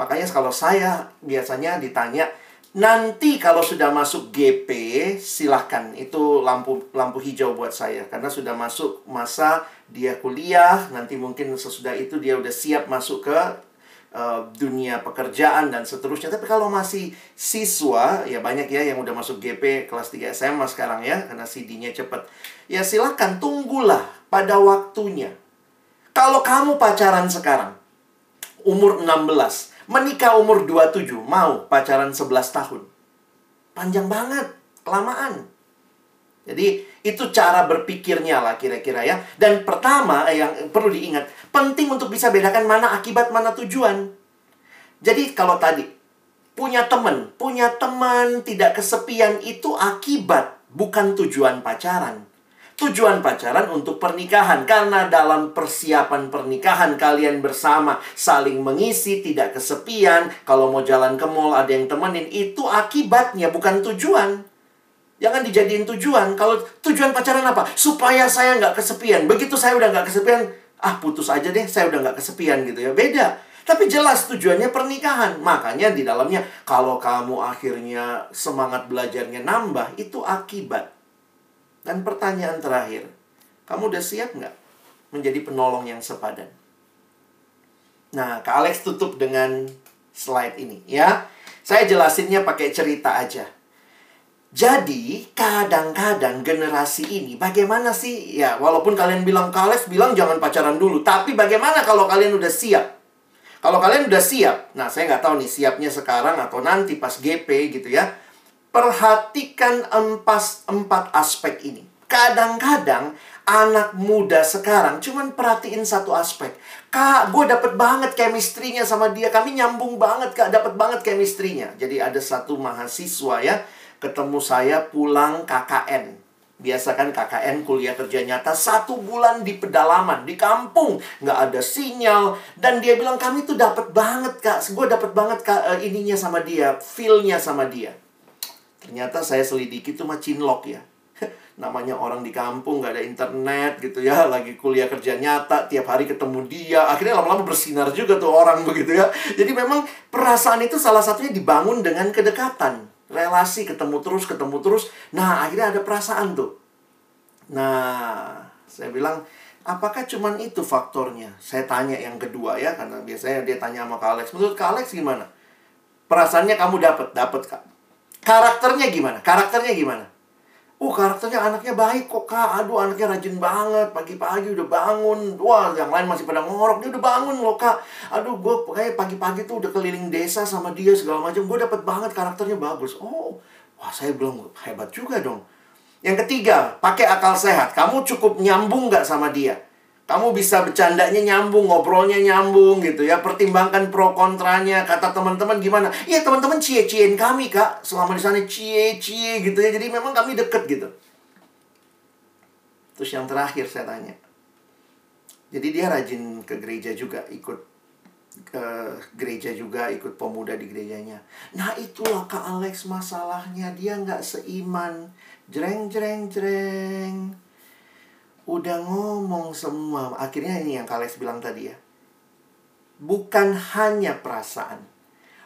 Makanya kalau saya biasanya ditanya, Nanti kalau sudah masuk GP, silahkan. Itu lampu lampu hijau buat saya. Karena sudah masuk masa dia kuliah. Nanti mungkin sesudah itu dia udah siap masuk ke uh, dunia pekerjaan dan seterusnya. Tapi kalau masih siswa, ya banyak ya yang udah masuk GP kelas 3 SMA sekarang ya. Karena CD-nya cepat. Ya silahkan, tunggulah pada waktunya. Kalau kamu pacaran sekarang, umur 16, Menikah umur 27, mau pacaran 11 tahun. Panjang banget, kelamaan. Jadi itu cara berpikirnya lah kira-kira ya. Dan pertama eh, yang perlu diingat, penting untuk bisa bedakan mana akibat, mana tujuan. Jadi kalau tadi punya teman, punya teman tidak kesepian itu akibat, bukan tujuan pacaran. Tujuan pacaran untuk pernikahan karena dalam persiapan pernikahan kalian bersama saling mengisi, tidak kesepian. Kalau mau jalan ke mall ada yang temenin, itu akibatnya bukan tujuan. Jangan dijadiin tujuan. Kalau tujuan pacaran apa? Supaya saya nggak kesepian. Begitu saya udah nggak kesepian, ah putus aja deh, saya udah nggak kesepian gitu ya. Beda. Tapi jelas tujuannya pernikahan. Makanya di dalamnya kalau kamu akhirnya semangat belajarnya nambah, itu akibat. Dan pertanyaan terakhir, kamu udah siap nggak menjadi penolong yang sepadan? Nah, Kak Alex tutup dengan slide ini ya. Saya jelasinnya pakai cerita aja. Jadi, kadang-kadang generasi ini bagaimana sih? Ya, walaupun kalian bilang Kak Alex bilang jangan pacaran dulu, tapi bagaimana kalau kalian udah siap? Kalau kalian udah siap, nah saya nggak tahu nih siapnya sekarang atau nanti pas GP gitu ya. Perhatikan empat, empat aspek ini. Kadang-kadang anak muda sekarang cuman perhatiin satu aspek. Kak, gue dapet banget chemistry-nya sama dia. Kami nyambung banget, Kak. Dapet banget chemistry-nya. Jadi ada satu mahasiswa ya, ketemu saya pulang KKN. Biasa kan KKN kuliah kerja nyata satu bulan di pedalaman, di kampung. Nggak ada sinyal. Dan dia bilang, kami tuh dapet banget, Kak. Gue dapet banget kak, eh, ininya sama dia, feel-nya sama dia. Ternyata saya selidiki itu mah cinlok ya. Namanya orang di kampung nggak ada internet gitu ya, lagi kuliah kerja nyata, tiap hari ketemu dia, akhirnya lama-lama bersinar juga tuh orang begitu ya. Jadi memang perasaan itu salah satunya dibangun dengan kedekatan, relasi ketemu terus, ketemu terus. Nah akhirnya ada perasaan tuh. Nah saya bilang apakah cuman itu faktornya? Saya tanya yang kedua ya, karena biasanya dia tanya sama Kak Alex. Menurut Kak Alex gimana? Perasaannya kamu dapat, dapat kak. Karakternya gimana? Karakternya gimana? Oh, karakternya anaknya baik kok, Kak. Aduh, anaknya rajin banget. Pagi-pagi udah bangun. Wah, yang lain masih pada ngorok. Dia udah bangun loh, Kak. Aduh, gue kayak pagi-pagi tuh udah keliling desa sama dia segala macam. Gue dapet banget karakternya bagus. Oh, wah saya belum hebat juga dong. Yang ketiga, pakai akal sehat. Kamu cukup nyambung nggak sama dia? Kamu bisa bercandanya nyambung, ngobrolnya nyambung gitu ya. Pertimbangkan pro kontranya. Kata teman-teman gimana? Iya teman-teman cie-ciein kami kak. Selama di sana cie-cie gitu ya. Jadi memang kami deket gitu. Terus yang terakhir saya tanya. Jadi dia rajin ke gereja juga, ikut ke gereja juga, ikut pemuda di gerejanya. Nah itulah Kak Alex masalahnya. Dia nggak seiman. Jreng, jreng, jreng udah ngomong semua. Akhirnya ini yang Kales bilang tadi ya. Bukan hanya perasaan.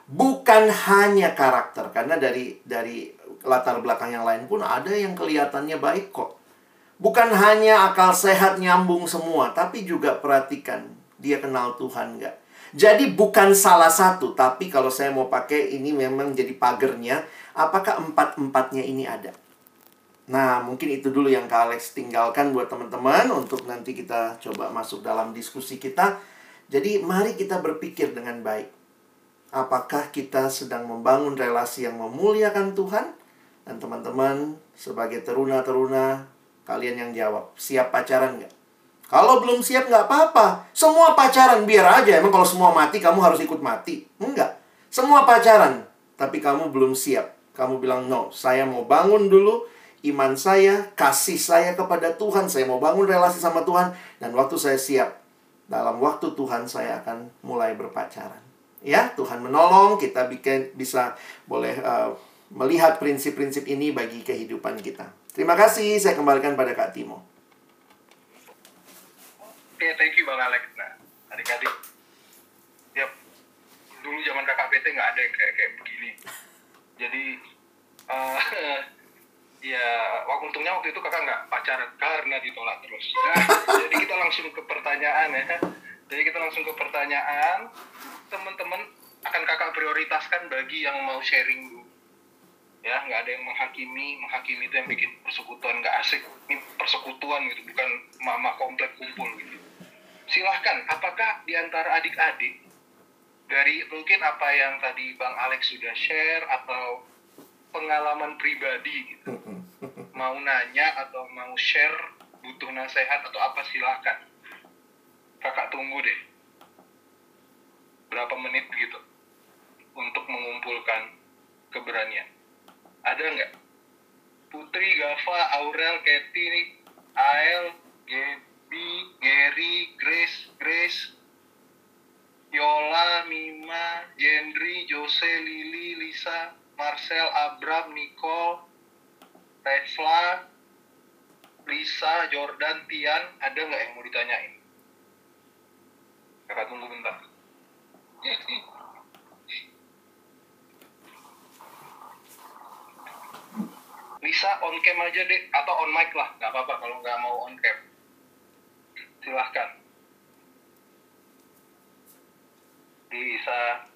Bukan hanya karakter. Karena dari dari latar belakang yang lain pun ada yang kelihatannya baik kok. Bukan hanya akal sehat nyambung semua. Tapi juga perhatikan. Dia kenal Tuhan nggak? Jadi bukan salah satu. Tapi kalau saya mau pakai ini memang jadi pagernya. Apakah empat-empatnya ini ada? Nah, mungkin itu dulu yang Kak Alex tinggalkan buat teman-teman untuk nanti kita coba masuk dalam diskusi kita. Jadi, mari kita berpikir dengan baik. Apakah kita sedang membangun relasi yang memuliakan Tuhan? Dan teman-teman, sebagai teruna-teruna, kalian yang jawab, siap pacaran nggak? Kalau belum siap nggak apa-apa. Semua pacaran biar aja. Emang kalau semua mati, kamu harus ikut mati. Enggak. Semua pacaran. Tapi kamu belum siap. Kamu bilang, no, saya mau bangun dulu iman saya, kasih saya kepada Tuhan. Saya mau bangun relasi sama Tuhan. Dan waktu saya siap, dalam waktu Tuhan saya akan mulai berpacaran. Ya, Tuhan menolong kita bikin bisa boleh uh, melihat prinsip-prinsip ini bagi kehidupan kita. Terima kasih, saya kembalikan pada Kak Timo. Oke, thank you Bang Alex. Nah, adik-adik, ya dulu zaman kakak PT nggak ada yang kayak kayak begini. Jadi, uh, ya waktu untungnya waktu itu kakak nggak pacaran karena ditolak terus. Nah, jadi kita langsung ke pertanyaan ya. Jadi kita langsung ke pertanyaan. Teman-teman akan kakak prioritaskan bagi yang mau sharing dulu ya nggak ada yang menghakimi menghakimi itu yang bikin persekutuan nggak asik ini persekutuan gitu bukan mama komplek kumpul gitu silahkan apakah di antara adik-adik dari mungkin apa yang tadi bang Alex sudah share atau pengalaman pribadi gitu. Mau nanya atau mau share butuh nasihat atau apa silahkan. Kakak tunggu deh. Berapa menit gitu untuk mengumpulkan keberanian. Ada nggak? Putri, Gava, Aurel, Kathy, Ael, Gaby, Gary, Grace, Grace, Yola, Mima, Jendri, Jose, Lili, Lisa, Marcel, Abram, Nicole, Refla, Lisa, Jordan, Tian, ada nggak yang mau ditanyain? Kakak tunggu bentar. Lisa on cam aja deh atau on mic lah. Nggak apa-apa kalau nggak mau on cam. Silahkan. Lisa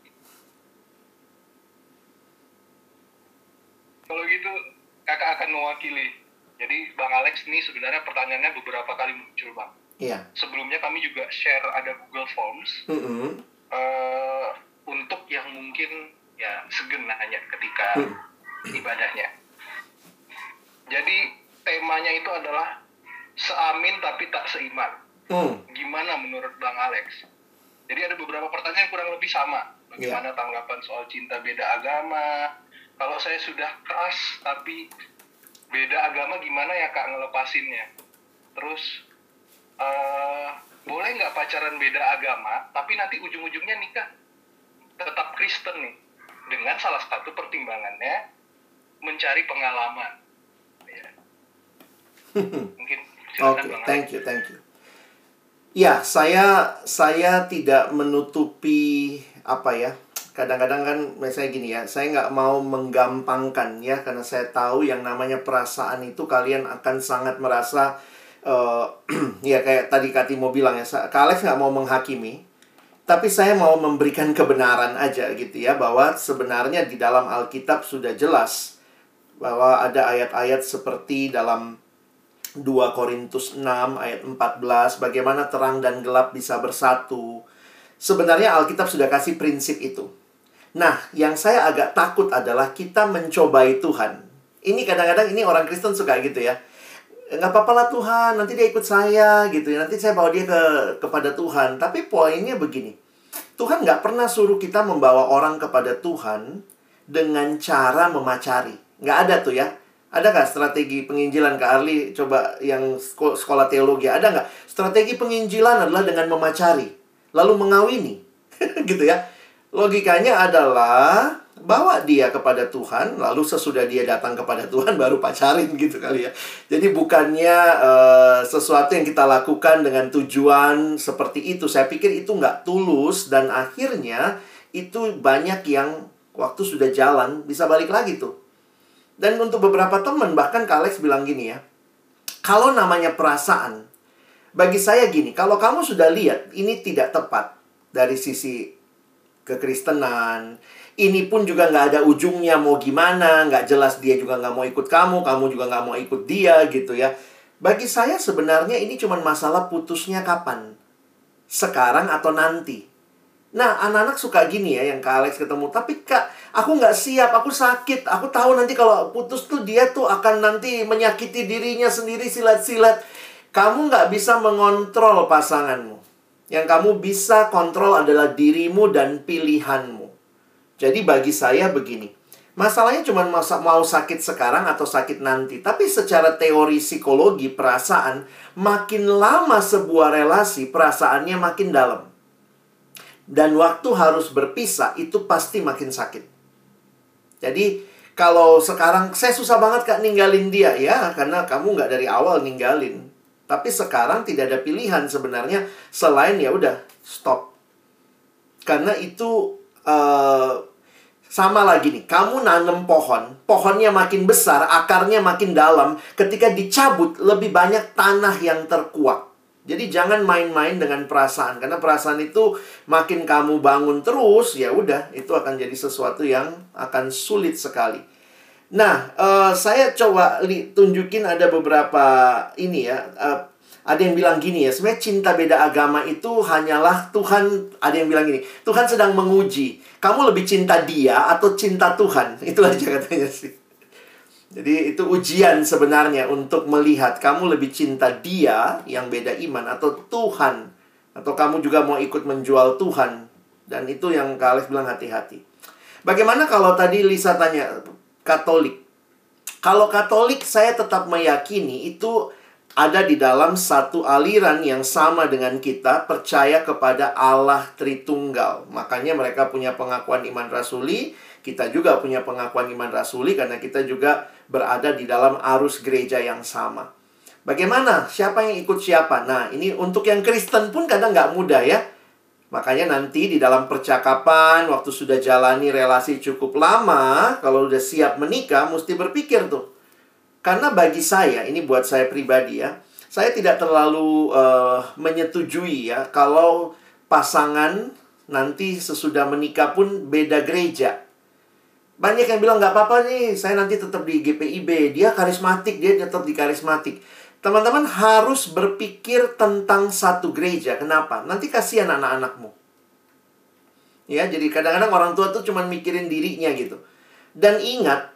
kalau gitu kakak akan mewakili jadi bang Alex ini sebenarnya pertanyaannya beberapa kali muncul bang Iya. sebelumnya kami juga share ada Google Forms Mm -mm. eh, untuk yang mungkin ya segen nanya ketika Hmm. ibadahnya. Jadi temanya itu adalah seamin tapi tak seiman. Mm. Gimana menurut Bang Alex? Jadi ada beberapa pertanyaan kurang lebih sama. Bagaimana tanggapan soal cinta beda agama? Kalau saya sudah keras tapi beda agama gimana ya kak ngelepasinnya? Terus eh, boleh nggak pacaran beda agama tapi nanti ujung-ujungnya nikah tetap Kristen nih dengan salah satu pertimbangannya mencari pengalaman. Ya. Mungkin Oke, Alex. thank you, thank you. Ya, saya saya tidak menutupi apa ya. Kadang-kadang kan misalnya gini ya, saya nggak mau menggampangkan ya, karena saya tahu yang namanya perasaan itu kalian akan sangat merasa eh, ya kayak tadi Kati mau bilang ya, Kak Alex nggak mau menghakimi, tapi saya mau memberikan kebenaran aja gitu ya, bahwa sebenarnya di dalam Alkitab sudah jelas bahwa ada ayat-ayat seperti dalam 2 Korintus 6 ayat 14 bagaimana terang dan gelap bisa bersatu. Sebenarnya Alkitab sudah kasih prinsip itu. Nah, yang saya agak takut adalah kita mencobai Tuhan. Ini kadang-kadang ini orang Kristen suka gitu ya. Nggak apa-apa lah Tuhan, nanti dia ikut saya gitu ya. Nanti saya bawa dia ke kepada Tuhan. Tapi poinnya begini. Tuhan nggak pernah suruh kita membawa orang kepada Tuhan dengan cara memacari. Nggak ada tuh ya. Ada nggak strategi penginjilan Kak Arli? Coba yang seko- sekolah teologi. Ada nggak? Strategi penginjilan adalah dengan memacari. Lalu mengawini. gitu ya. Logikanya adalah bawa dia kepada Tuhan, lalu sesudah dia datang kepada Tuhan baru pacarin gitu kali ya. Jadi bukannya eh, sesuatu yang kita lakukan dengan tujuan seperti itu. Saya pikir itu nggak tulus dan akhirnya itu banyak yang waktu sudah jalan bisa balik lagi tuh. Dan untuk beberapa teman bahkan Kak Alex bilang gini ya. Kalau namanya perasaan, bagi saya gini, kalau kamu sudah lihat ini tidak tepat dari sisi kekristenan, ini pun juga nggak ada ujungnya mau gimana, nggak jelas dia juga nggak mau ikut kamu, kamu juga nggak mau ikut dia gitu ya. Bagi saya sebenarnya ini cuma masalah putusnya kapan. Sekarang atau nanti. Nah, anak-anak suka gini ya yang Kak Alex ketemu. Tapi Kak, aku nggak siap, aku sakit. Aku tahu nanti kalau putus tuh dia tuh akan nanti menyakiti dirinya sendiri silat-silat. Kamu nggak bisa mengontrol pasanganmu. Yang kamu bisa kontrol adalah dirimu dan pilihanmu. Jadi bagi saya begini. Masalahnya cuma mau sakit sekarang atau sakit nanti. Tapi secara teori psikologi, perasaan, makin lama sebuah relasi, perasaannya makin dalam. Dan waktu harus berpisah, itu pasti makin sakit. Jadi, kalau sekarang, saya susah banget kak ninggalin dia. Ya, karena kamu nggak dari awal ninggalin. Tapi sekarang tidak ada pilihan sebenarnya selain ya udah stop. Karena itu eh, sama lagi nih, kamu nanam pohon, pohonnya makin besar, akarnya makin dalam. Ketika dicabut, lebih banyak tanah yang terkuak. Jadi jangan main-main dengan perasaan, karena perasaan itu makin kamu bangun terus, ya udah, itu akan jadi sesuatu yang akan sulit sekali. Nah, eh, saya coba li- tunjukin ada beberapa ini ya. eh, ada yang bilang gini ya, sebenarnya cinta beda agama itu hanyalah Tuhan, ada yang bilang gini, Tuhan sedang menguji. Kamu lebih cinta dia atau cinta Tuhan? Itu aja katanya sih. Jadi itu ujian sebenarnya untuk melihat kamu lebih cinta dia yang beda iman atau Tuhan. Atau kamu juga mau ikut menjual Tuhan. Dan itu yang Kak Alex bilang hati-hati. Bagaimana kalau tadi Lisa tanya Katolik? Kalau Katolik saya tetap meyakini itu ada di dalam satu aliran yang sama dengan kita percaya kepada Allah Tritunggal. Makanya mereka punya pengakuan iman rasuli, kita juga punya pengakuan iman rasuli karena kita juga berada di dalam arus gereja yang sama. Bagaimana? Siapa yang ikut siapa? Nah, ini untuk yang Kristen pun kadang nggak mudah ya. Makanya nanti di dalam percakapan, waktu sudah jalani relasi cukup lama, kalau udah siap menikah, mesti berpikir tuh. Karena bagi saya, ini buat saya pribadi ya, saya tidak terlalu eh, menyetujui ya kalau pasangan nanti sesudah menikah pun beda gereja. Banyak yang bilang nggak apa-apa nih, saya nanti tetap di GPIB, dia karismatik, dia tetap di karismatik. Teman-teman harus berpikir tentang satu gereja. Kenapa? Nanti kasihan anak-anakmu. Ya, jadi kadang-kadang orang tua tuh cuma mikirin dirinya gitu. Dan ingat,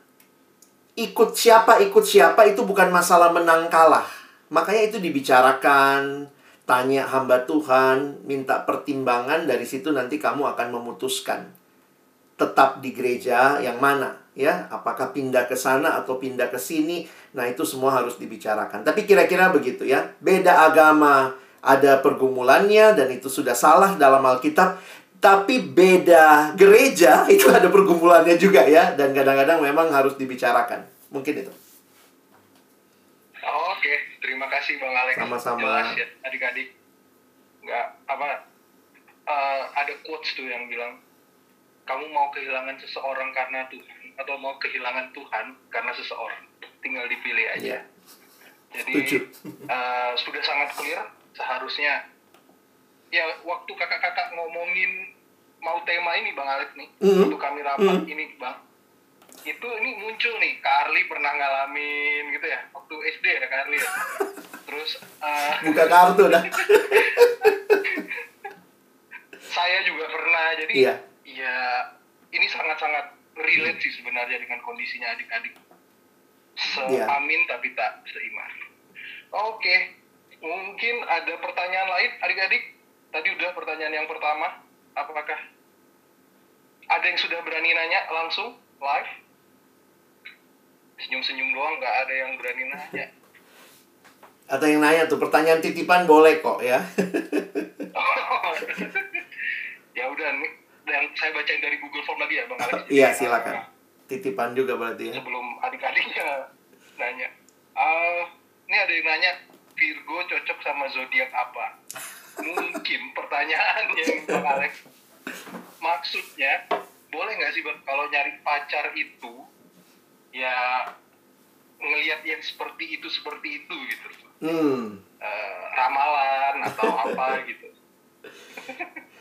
ikut siapa ikut siapa itu bukan masalah menang kalah. Makanya itu dibicarakan, tanya hamba Tuhan, minta pertimbangan dari situ nanti kamu akan memutuskan tetap di gereja yang mana ya apakah pindah ke sana atau pindah ke sini? Nah itu semua harus dibicarakan. Tapi kira-kira begitu ya. Beda agama ada pergumulannya dan itu sudah salah dalam Alkitab. Tapi beda gereja itu ada pergumulannya juga ya. Dan kadang-kadang memang harus dibicarakan. Mungkin itu. Oh, Oke, terima kasih Bang Alex. Sama-sama. Ya, adik-adik. Nggak, apa, eh, ada quotes tuh yang bilang, kamu mau kehilangan seseorang karena Tuhan, atau mau kehilangan Tuhan karena seseorang. Tinggal dipilih aja. Jadi, setuju. eh, sudah sangat clear, seharusnya, ya waktu kakak-kakak ngomongin mau tema ini Bang Alex nih, Mhm. untuk kami rapat Mhm. ini Bang, itu ini muncul nih Kak Arli pernah ngalamin gitu ya waktu SD ya Kak Arli ya terus eh, buka kartu dah saya juga pernah jadi Iya. ya ini sangat-sangat relate sih sebenarnya dengan kondisinya adik-adik. Iya. seamin tapi tak seiman. Oke mungkin ada pertanyaan lain adik-adik? Tadi udah pertanyaan yang pertama. Apakah ada yang sudah berani nanya langsung live? Senyum-senyum doang nggak ada yang berani nanya. Atau yang nanya tuh pertanyaan titipan boleh kok ya. Ya udah nih dan saya bacain dari Google Form lagi ya Bang Alex. iya silakan titipan juga berarti ya sebelum adik-adiknya nanya. Uh, ini ada yang nanya Virgo cocok sama zodiak apa? Mungkin pertanyaannya Bang Alex. Maksudnya boleh nggak sih Bang kalau nyari pacar itu ya ngelihat yang seperti itu seperti itu gitu. hmm Uh, ramalan atau apa gitu.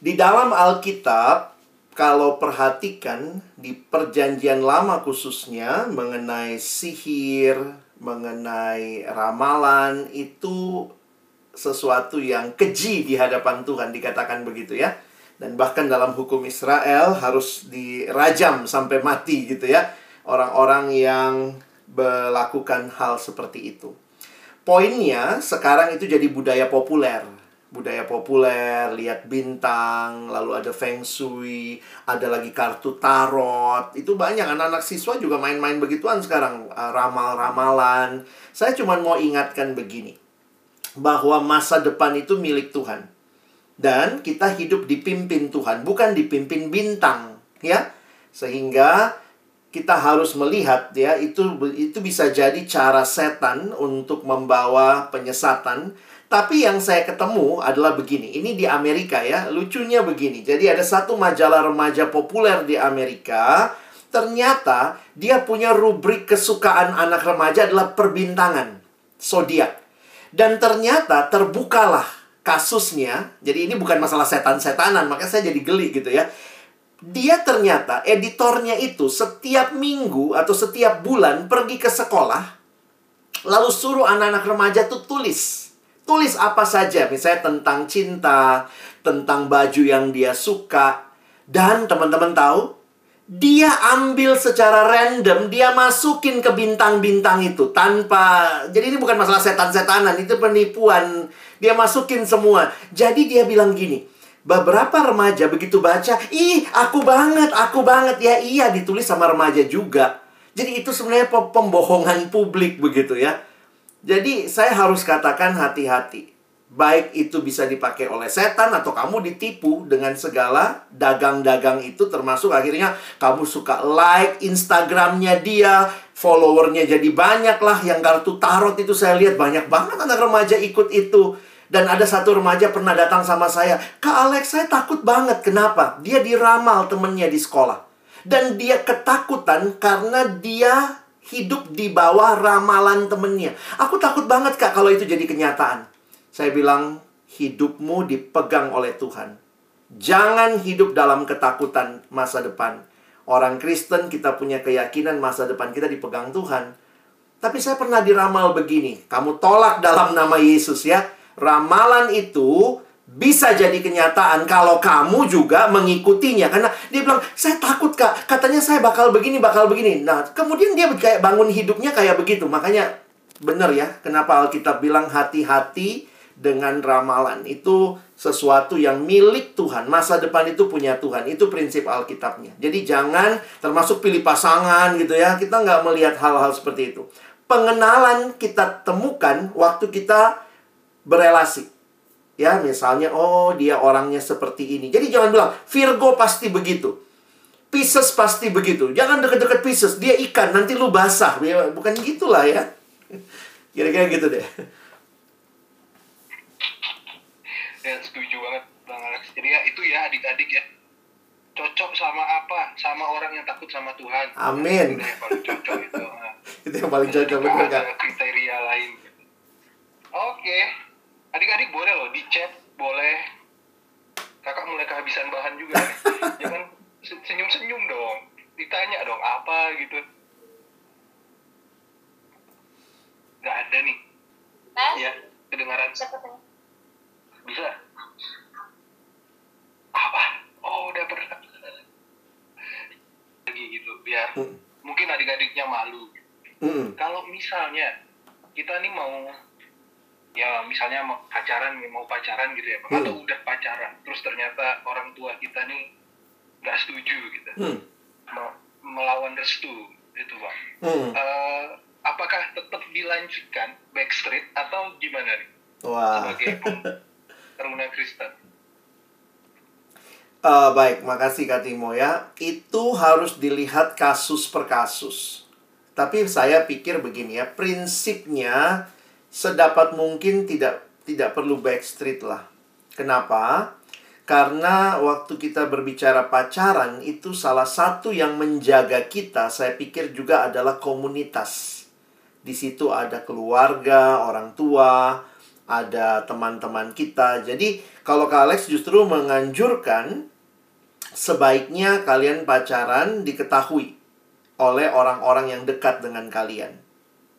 Di dalam Alkitab, kalau perhatikan di Perjanjian Lama khususnya mengenai sihir, mengenai ramalan itu sesuatu yang keji di hadapan Tuhan dikatakan begitu ya. Dan bahkan dalam hukum Israel harus dirajam sampai mati gitu ya. Orang-orang yang melakukan hal seperti itu. Poinnya sekarang itu jadi budaya populer. Budaya populer, lihat bintang, lalu ada feng shui, ada lagi kartu tarot. Itu banyak anak-anak siswa juga main-main begituan sekarang, uh, ramal-ramalan. Saya cuma mau ingatkan begini, bahwa masa depan itu milik Tuhan. Dan kita hidup dipimpin Tuhan, bukan dipimpin bintang, ya. Sehingga kita harus melihat ya itu itu bisa jadi cara setan untuk membawa penyesatan tapi yang saya ketemu adalah begini. Ini di Amerika ya. Lucunya begini. Jadi ada satu majalah remaja populer di Amerika. Ternyata dia punya rubrik kesukaan anak remaja adalah perbintangan. Zodiak. Dan ternyata terbukalah kasusnya. Jadi ini bukan masalah setan-setanan. Makanya saya jadi geli gitu ya. Dia ternyata editornya itu setiap minggu atau setiap bulan pergi ke sekolah. Lalu suruh anak-anak remaja tuh tulis Tulis apa saja, misalnya tentang cinta, tentang baju yang dia suka. Dan teman-teman tahu, dia ambil secara random, dia masukin ke bintang-bintang itu tanpa jadi ini bukan masalah setan-setanan, itu penipuan. Dia masukin semua. Jadi dia bilang gini, beberapa remaja begitu baca, "Ih, aku banget, aku banget." Ya iya ditulis sama remaja juga. Jadi itu sebenarnya pembohongan publik begitu ya. Jadi saya harus katakan hati-hati. Baik itu bisa dipakai oleh setan atau kamu ditipu dengan segala dagang-dagang itu termasuk akhirnya kamu suka like Instagramnya dia, followernya jadi banyak lah yang kartu tarot itu saya lihat banyak banget anak remaja ikut itu. Dan ada satu remaja pernah datang sama saya, Kak Alex saya takut banget, kenapa? Dia diramal temennya di sekolah. Dan dia ketakutan karena dia hidup di bawah ramalan temennya. Aku takut banget kak kalau itu jadi kenyataan. Saya bilang, hidupmu dipegang oleh Tuhan. Jangan hidup dalam ketakutan masa depan. Orang Kristen kita punya keyakinan masa depan kita dipegang Tuhan. Tapi saya pernah diramal begini, kamu tolak dalam nama Yesus ya. Ramalan itu bisa jadi kenyataan kalau kamu juga mengikutinya. Karena dia bilang saya takut kak. Katanya saya bakal begini bakal begini. Nah kemudian dia kayak bangun hidupnya kayak begitu. Makanya benar ya kenapa Alkitab bilang hati-hati dengan ramalan. Itu sesuatu yang milik Tuhan. Masa depan itu punya Tuhan. Itu prinsip Alkitabnya. Jadi jangan termasuk pilih pasangan gitu ya. Kita nggak melihat hal-hal seperti itu. Pengenalan kita temukan waktu kita berelasi Ya, misalnya, oh dia orangnya seperti ini. Jadi jangan bilang, Virgo pasti begitu. Pisces pasti begitu. Jangan deket-deket Pisces. Dia ikan, nanti lu basah. Ya, bukan gitulah ya. Kira-kira gitu deh. Ya, setuju banget Bang Alex. Jadi ya, itu ya adik-adik ya. Cocok sama apa? Sama orang yang takut sama Tuhan. Amin. Itu yang paling cocok itu. itu yang paling cocok, betul kan? Kriteria lain. Oke adik-adik boleh loh di chat boleh kakak mulai kehabisan bahan juga nih jangan senyum-senyum dong ditanya dong apa gitu nggak ada nih Tes? ya kedengaran bisa apa oh udah pernah lagi gitu biar Hmm. mungkin adik-adiknya malu Mm-mm. kalau misalnya kita nih mau ya misalnya mau pacaran mau pacaran gitu ya Bang, Hmm. atau udah pacaran terus ternyata orang tua kita nih nggak setuju gitu Hmm. Me- melawan restu itu bang Hmm. Eh, apakah tetap dilanjutkan backstreet atau gimana nih Wah. sebagai taruna Kristen Eh, baik, makasih Kak Timo ya. Itu harus dilihat kasus per kasus. Tapi saya pikir begini ya, prinsipnya sedapat mungkin tidak tidak perlu backstreet lah. Kenapa? Karena waktu kita berbicara pacaran itu salah satu yang menjaga kita, saya pikir juga adalah komunitas. Di situ ada keluarga, orang tua, ada teman-teman kita. Jadi kalau Kak Alex justru menganjurkan sebaiknya kalian pacaran diketahui oleh orang-orang yang dekat dengan kalian.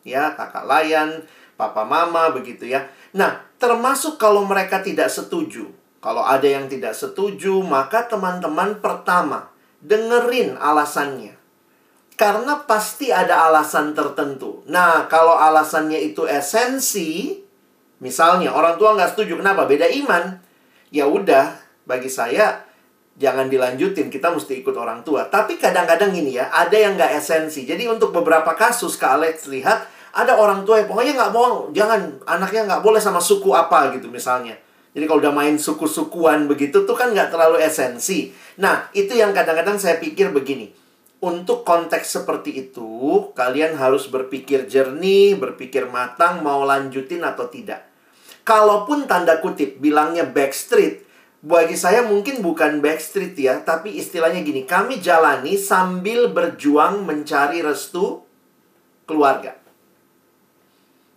Ya, kakak layan, papa mama begitu ya. Nah, termasuk kalau mereka tidak setuju. Kalau ada yang tidak setuju, maka teman-teman pertama dengerin alasannya. Karena pasti ada alasan tertentu. Nah, kalau alasannya itu esensi, Misalnya orang tua nggak setuju, kenapa? Beda iman. Ya udah, bagi saya jangan dilanjutin, kita mesti ikut orang tua. Tapi kadang-kadang gini ya, ada yang nggak esensi. Jadi untuk beberapa kasus Kak Alex lihat, ada orang tua yang pokoknya nggak mau, jangan anaknya nggak boleh sama suku apa gitu misalnya. Jadi kalau udah main suku-sukuan begitu tuh kan nggak terlalu esensi. Nah, itu yang kadang-kadang saya pikir begini. Untuk konteks seperti itu, kalian harus berpikir jernih, berpikir matang, mau lanjutin atau tidak. Kalaupun tanda kutip bilangnya backstreet, bagi saya mungkin bukan backstreet ya, tapi istilahnya gini, kami jalani sambil berjuang mencari restu keluarga.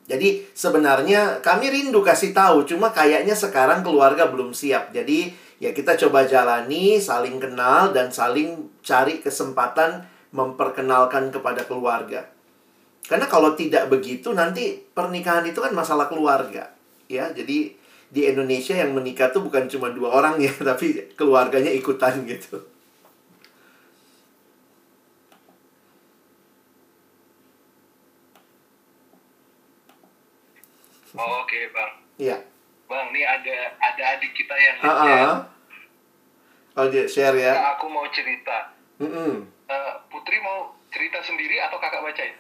Jadi sebenarnya kami rindu kasih tahu, cuma kayaknya sekarang keluarga belum siap. Jadi ya kita coba jalani, saling kenal dan saling cari kesempatan memperkenalkan kepada keluarga. Karena kalau tidak begitu nanti pernikahan itu kan masalah keluarga, ya. Jadi di Indonesia yang menikah tuh bukan cuma dua orang ya, tapi keluarganya ikutan gitu. Oh, Oke bang, Iya. bang ini ada ada adik kita yang ngechat. ah. Oh, dia share ya. Nah, aku mau cerita. Mm-mm. Eh, Putri mau cerita sendiri atau kakak bacain?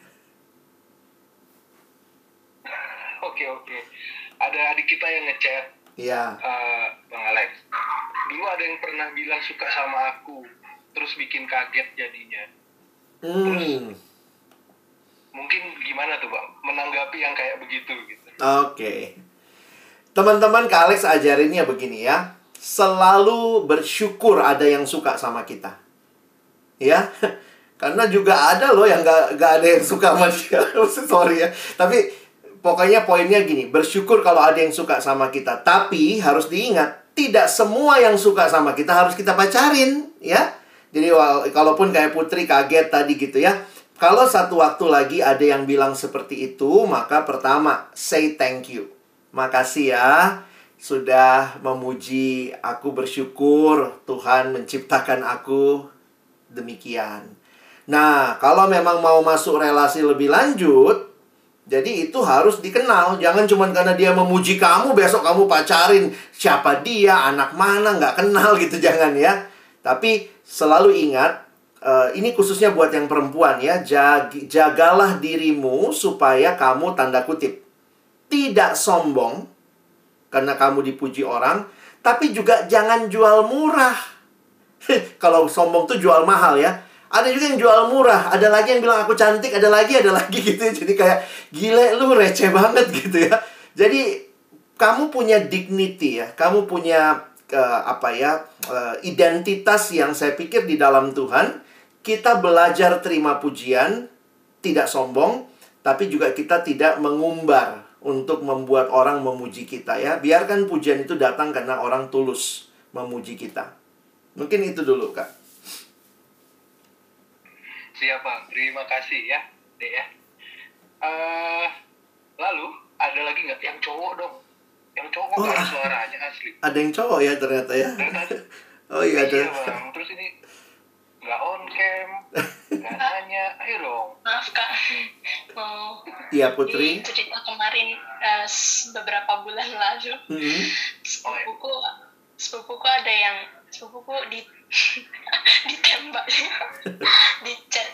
Oke oke. Ada adik kita yang ngechat Iya. eh, Bang Alex. Dulu ada yang pernah bilang suka sama aku, terus bikin kaget jadinya. Hmm. Mungkin gimana tuh bang? Menanggapi yang kayak begitu gitu. Oke. Teman-teman Kak Alex ajarinnya begini ya. Selalu bersyukur ada yang suka sama kita. Ya. Karena juga ada loh yang gak, gak ada yang suka sama dia. Sorry ya. Tapi pokoknya poinnya gini. Bersyukur kalau ada yang suka sama kita. Tapi harus diingat. Tidak semua yang suka sama kita harus kita pacarin. Ya. Jadi kalaupun kayak Putri kaget tadi gitu ya. Kalau satu waktu lagi ada yang bilang seperti itu, maka pertama, say thank you. Makasih ya, sudah memuji aku bersyukur Tuhan menciptakan aku demikian. Nah, kalau memang mau masuk relasi lebih lanjut, jadi itu harus dikenal. Jangan cuma karena dia memuji kamu, besok kamu pacarin. Siapa dia, anak mana, nggak kenal gitu. Jangan ya. Tapi selalu ingat, eh, ini khususnya buat yang perempuan ya. Jag- jagalah dirimu supaya kamu tanda kutip. Tidak sombong, karena kamu dipuji orang. Tapi juga jangan jual murah. Kalau sombong tuh jual mahal ya. Ada juga yang jual murah, ada lagi yang bilang aku cantik, ada lagi, ada lagi gitu. Jadi kayak gile lu receh banget gitu ya. Jadi kamu punya dignity ya, kamu punya eh, apa ya eh, identitas yang saya pikir di dalam Tuhan. Kita belajar terima pujian, tidak sombong, tapi juga kita tidak mengumbar untuk membuat orang memuji kita ya. Biarkan pujian itu datang karena orang tulus memuji kita. Mungkin itu dulu, Kak. Siap bang, terima kasih ya, dek ya. Eh, lalu ada lagi nggak yang cowok dong? Yang cowok Oh, ada ah. suaranya asli. Ada yang cowok ya ternyata ya. Tadi Oh iya ada. Iya bang, terus ini nggak on cam, nggak nanya, ayo dong. Maaf kak, mau Iya Putri. ini cerita kemarin eh, s- beberapa bulan lalu Mm-mm. sepupuku sepupuku ada yang sepupuku di ditembak di chat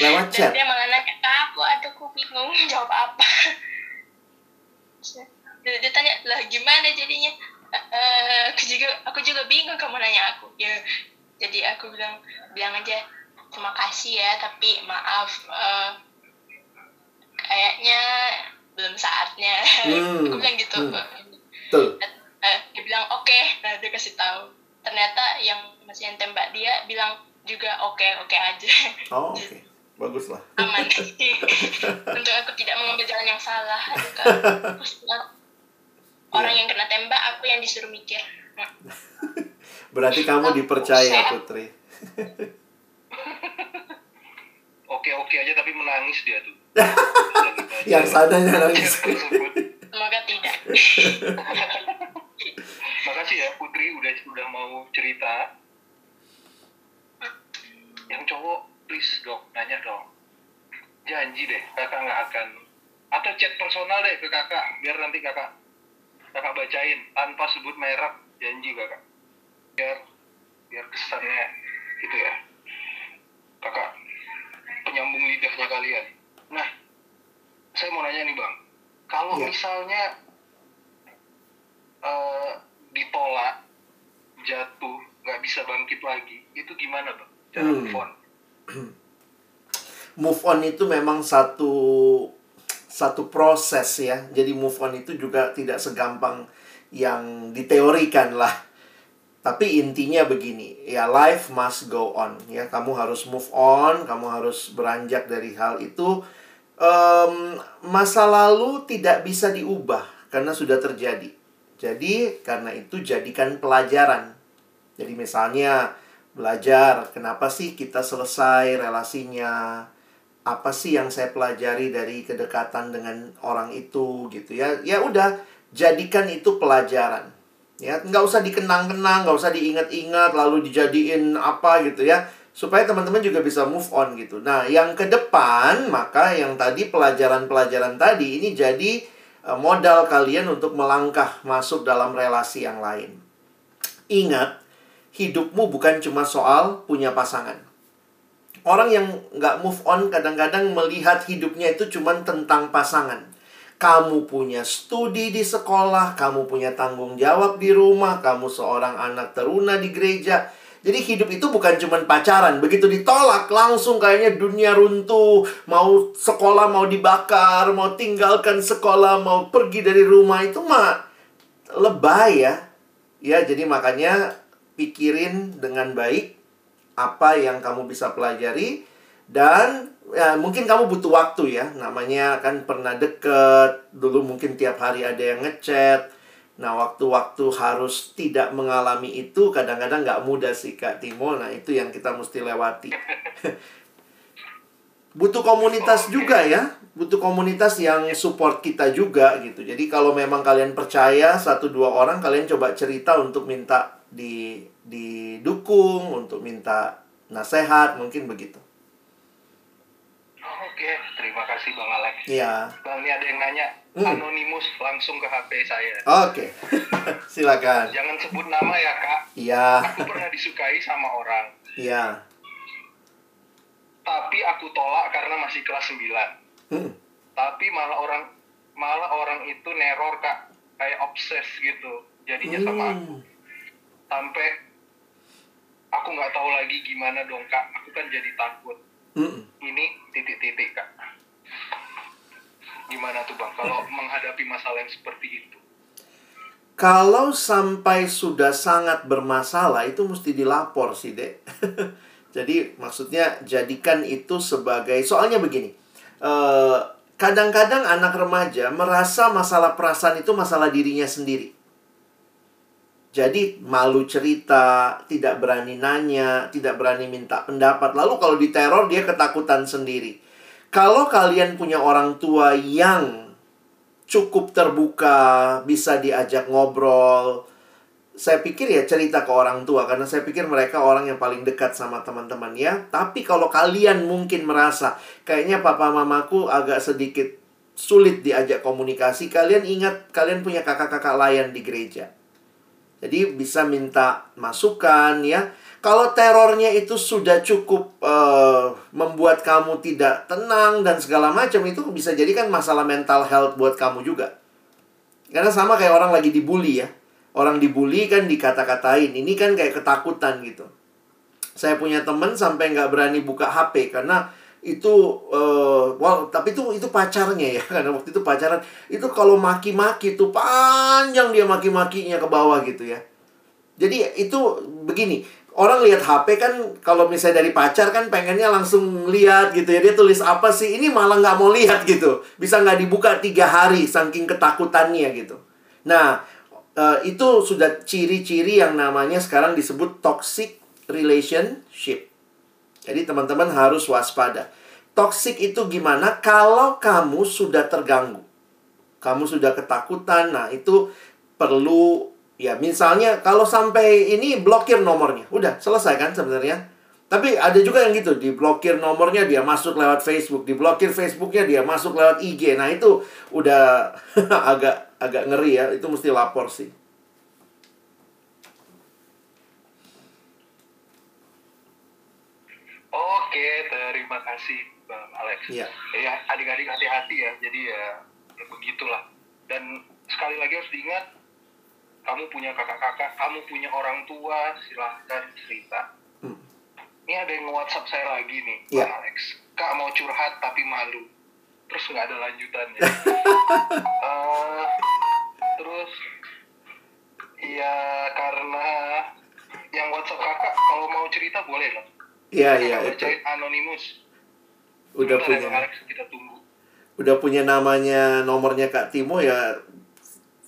Lewat dan chat. dia malah nanya ke aku aduh aku bingung jawab apa? Dia, dia tanya lah gimana jadinya? Eh, aku juga aku juga bingung kamu nanya aku. Ya jadi aku bilang bilang aja terima kasih ya tapi maaf eh, kayaknya belum saatnya. Hmm, aku bilang gitu. Hmm. Tuh. Eh, dia bilang oke. Nah dia kasih tahu ternyata yang masih yang tembak dia bilang juga oke oke aja Oh oke. Bagus lah. aman untuk aku tidak mengambil jalan yang salah Aduh, orang yang kena tembak aku yang disuruh mikir Berarti kamu dipercaya Putri. Oke-oke aja tapi menangis dia tuh. Yang sadanya nangis. Semoga tidak udah mau cerita. Yang cowok please dong nanya dong. Janji deh kakak nggak akan atau chat personal deh ke kakak biar nanti kakak kakak bacain tanpa sebut merek janji kakak biar biar kesannya gitu ya kakak penyambung lidahnya kalian nah saya mau nanya nih bang kalau Iya. misalnya eh, ditolak jatuh nggak bisa bangkit lagi itu gimana bang cara Hmm. move on move on itu memang satu satu proses ya. Jadi move on itu juga tidak segampang yang diteorikan lah. Tapi intinya begini, ya life must go on. Ya, kamu harus move on, kamu harus beranjak dari hal itu. Em, masa lalu tidak bisa diubah karena sudah terjadi. Jadi karena itu jadikan pelajaran. Jadi misalnya belajar kenapa sih kita selesai relasinya, apa sih yang saya pelajari dari kedekatan dengan orang itu gitu ya? Ya udah jadikan itu pelajaran. Ya nggak usah dikenang-kenang nggak usah diingat-ingat lalu dijadiin apa gitu ya. Supaya teman-teman juga bisa move on gitu. Nah yang ke depan maka yang tadi pelajaran-pelajaran tadi ini jadi eh, modal kalian untuk melangkah masuk dalam relasi yang lain. Ingat hidupmu bukan cuma soal punya pasangan Orang yang nggak move on kadang-kadang melihat hidupnya itu cuma tentang pasangan. Kamu punya studi di sekolah, kamu punya tanggung jawab di rumah, kamu seorang anak teruna di gereja. Jadi hidup itu bukan cuma pacaran. Begitu ditolak, langsung kayaknya dunia runtuh. Mau sekolah mau dibakar, mau tinggalkan sekolah, mau pergi dari rumah. Itu mah lebay ya. Ya, jadi makanya pikirin dengan baik apa yang kamu bisa pelajari. Dan ya mungkin kamu butuh waktu ya. Namanya kan pernah deket dulu mungkin tiap hari ada yang ngechat. Nah waktu-waktu harus tidak mengalami itu kadang-kadang nggak mudah sih kak Timo. Nah itu yang kita mesti lewati butuh komunitas juga ya butuh komunitas yang support kita juga gitu jadi kalau memang kalian percaya satu dua orang kalian coba cerita untuk minta di didukung untuk minta nasihat mungkin begitu Oke, terima kasih Bang Alex. Iya Bang, ini ada yang nanya. Hmm. Anonimus langsung ke HP saya. oke silakan Jangan sebut nama ya, Kak. iya Aku pernah disukai sama orang, iya tapi aku tolak karena masih kelas 9. Hmm. Tapi malah orang malah orang itu neror, Kak. Kayak obses gitu. Jadinya sama aku. Hmm. Sampai aku nggak tahu lagi gimana dong, Kak. Aku kan jadi takut. Hmm. Ini titik-titik, Kak. Gimana tuh, Bang? Kalau menghadapi masalah yang seperti itu? Kalau sampai sudah sangat bermasalah itu mesti dilapor sih, Dek. Jadi maksudnya jadikan itu sebagai soalnya begini. eh, kadang-kadang anak remaja merasa masalah perasaan itu masalah dirinya sendiri. Jadi malu cerita, tidak berani nanya, tidak berani minta pendapat. Lalu kalau diteror dia ketakutan sendiri. Kalau kalian punya orang tua yang cukup terbuka, bisa diajak ngobrol. Saya pikir ya cerita ke orang tua karena saya pikir mereka orang yang paling dekat sama teman-teman ya. Tapi kalau kalian mungkin merasa kayaknya papa mamaku agak sedikit sulit diajak komunikasi, kalian ingat kalian punya kakak-kakak layan di gereja. Jadi bisa minta masukan ya. Kalau terornya itu sudah cukup eh, membuat kamu tidak tenang dan segala macam itu bisa jadi kan masalah mental health buat kamu juga. Karena sama kayak orang lagi dibully ya. Orang dibully kan dikata-katain. Ini kan kayak ketakutan gitu. Saya punya temen sampai nggak berani buka HP karena itu eh wah tapi itu itu pacarnya ya karena waktu itu pacaran itu kalau maki-maki tuh panjang dia maki-makinya ke bawah gitu ya. Jadi itu begini, orang lihat HP kan kalau misalnya dari pacar kan pengennya langsung lihat gitu ya dia tulis apa sih ini malah nggak mau lihat gitu bisa nggak dibuka tiga hari saking ketakutannya gitu nah eh, itu sudah ciri-ciri yang namanya sekarang disebut toxic relationship. Jadi teman-teman harus waspada. Toxic itu gimana? Kalau kamu sudah terganggu kamu sudah ketakutan nah itu perlu ya misalnya kalau sampai ini blokir nomornya udah selesai kan sebenarnya? Tapi ada juga yang gitu, diblokir nomornya dia masuk lewat Facebook, diblokir Facebooknya dia masuk lewat IG. Nah itu udah agak agak ngeri ya, itu mesti lapor sih. Oke, terima kasih Bang Alex. Iya. Ya, adik-adik hati-hati ya. Jadi ya, ya begitulah. Dan sekali lagi harus diingat, kamu punya kakak-kakak, kamu punya orang tua, silahkan cerita. Hmm. Ini ada yang WhatsApp saya lagi nih. Bang Alex. Kak mau curhat tapi malu. Terus nggak ada lanjutannya. Eh, terus, ya karena yang WhatsApp kakak kalau mau cerita boleh loh. Iya iya itu bacain anonimus. udah Sebentar ya, punya Alex, kita tunggu. udah punya namanya nomornya Kak Timo ya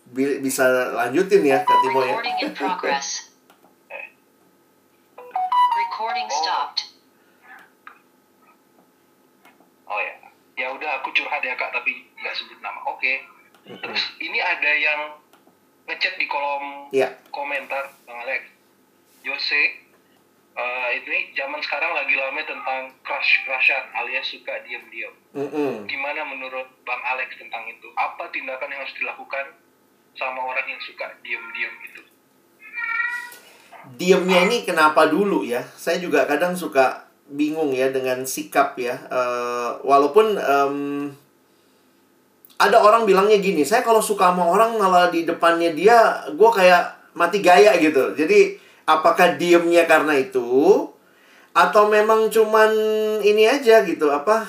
bi- bisa lanjutin ya Kak Timo ya. Recording in progress. Recording stopped. Oh ya, ya udah aku curhat ya kak, tapi nggak sebut nama. Oke. Terus ini ada yang ngechat di kolom Iya. komentar, bang Alex. Jose, eh, ini zaman sekarang lagi rame tentang crush crushan alias suka diam-diam. Mm-mm. Gimana menurut bang Alex tentang itu? Apa tindakan yang harus dilakukan sama orang yang suka diam-diam itu? Diemnya ini kenapa dulu ya? Saya juga kadang suka bingung ya dengan sikap ya. Eh, walaupun em, ada orang bilangnya gini, saya kalau suka sama orang malah di depannya dia, gue kayak mati gaya gitu. Jadi apakah diemnya karena itu? Atau memang cuman ini aja gitu, apa?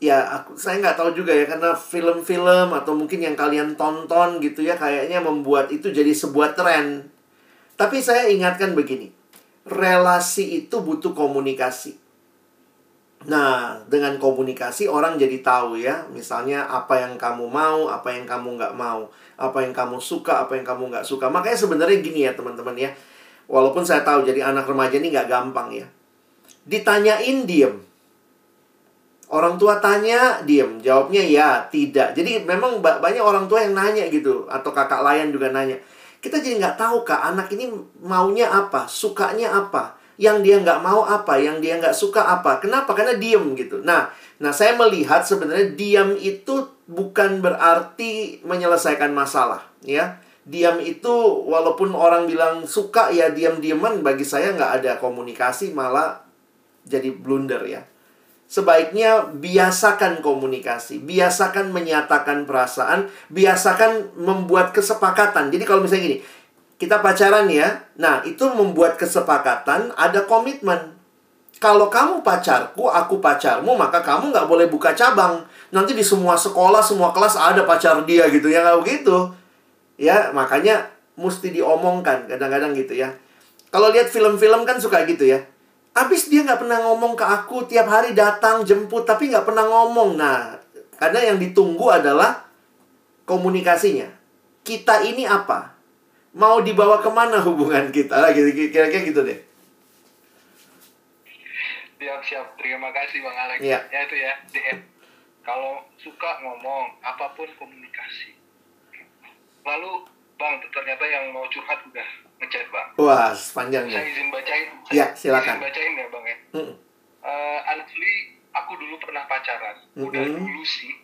Ya, aku saya nggak tahu juga ya karena film-film atau mungkin yang kalian tonton gitu ya kayaknya membuat itu jadi sebuah tren. Tapi saya ingatkan begini, relasi itu butuh komunikasi. Nah, dengan komunikasi orang jadi tahu ya, misalnya apa yang kamu mau, apa yang kamu nggak mau, apa yang kamu suka, apa yang kamu nggak suka. Makanya sebenarnya gini ya teman-teman ya, walaupun saya tahu jadi anak remaja ini nggak gampang ya. Ditanyain diem. Orang tua tanya, diem. Jawabnya ya, tidak. Jadi memang ba- banyak orang tua yang nanya gitu. Atau kakak lain juga nanya. Kita jadi nggak tahu kak, anak ini maunya apa, sukanya apa. Yang dia nggak mau apa, yang dia nggak suka apa. Kenapa? Karena diem gitu. Nah, nah saya melihat sebenarnya diam itu bukan berarti menyelesaikan masalah. ya Diam itu walaupun orang bilang suka ya diam-diaman, bagi saya nggak ada komunikasi, malah jadi blunder ya sebaiknya biasakan komunikasi, biasakan menyatakan perasaan, biasakan membuat kesepakatan. Jadi kalau misalnya gini, kita pacaran ya, nah itu membuat kesepakatan, ada komitmen. Kalau kamu pacarku, aku pacarmu, maka kamu nggak boleh buka cabang. Nanti di semua sekolah, semua kelas ada pacar dia gitu ya, nggak begitu. Ya, makanya mesti diomongkan kadang-kadang gitu ya. Kalau lihat film-film kan suka gitu ya. Habis dia nggak pernah ngomong ke aku tiap hari datang jemput tapi nggak pernah ngomong. Nah, karena yang ditunggu adalah komunikasinya. Kita ini apa? Mau dibawa ke mana hubungan kita? Lah, gitu, Kira-kira gitu deh. Siap, siap. Terima kasih Bang Alex. Iya. Ya itu ya, DM. Kalau suka ngomong, apa pun komunikasi. Lalu, Bang, ternyata yang mau curhat udah ngechat, Bang. Wah, sepanjang Saya ya. izin bacain. Iya, silakan. Izin bacain ya, Bang ya. Mm. Eh, honestly, aku dulu pernah pacaran. Udah Mhm. dulu sih.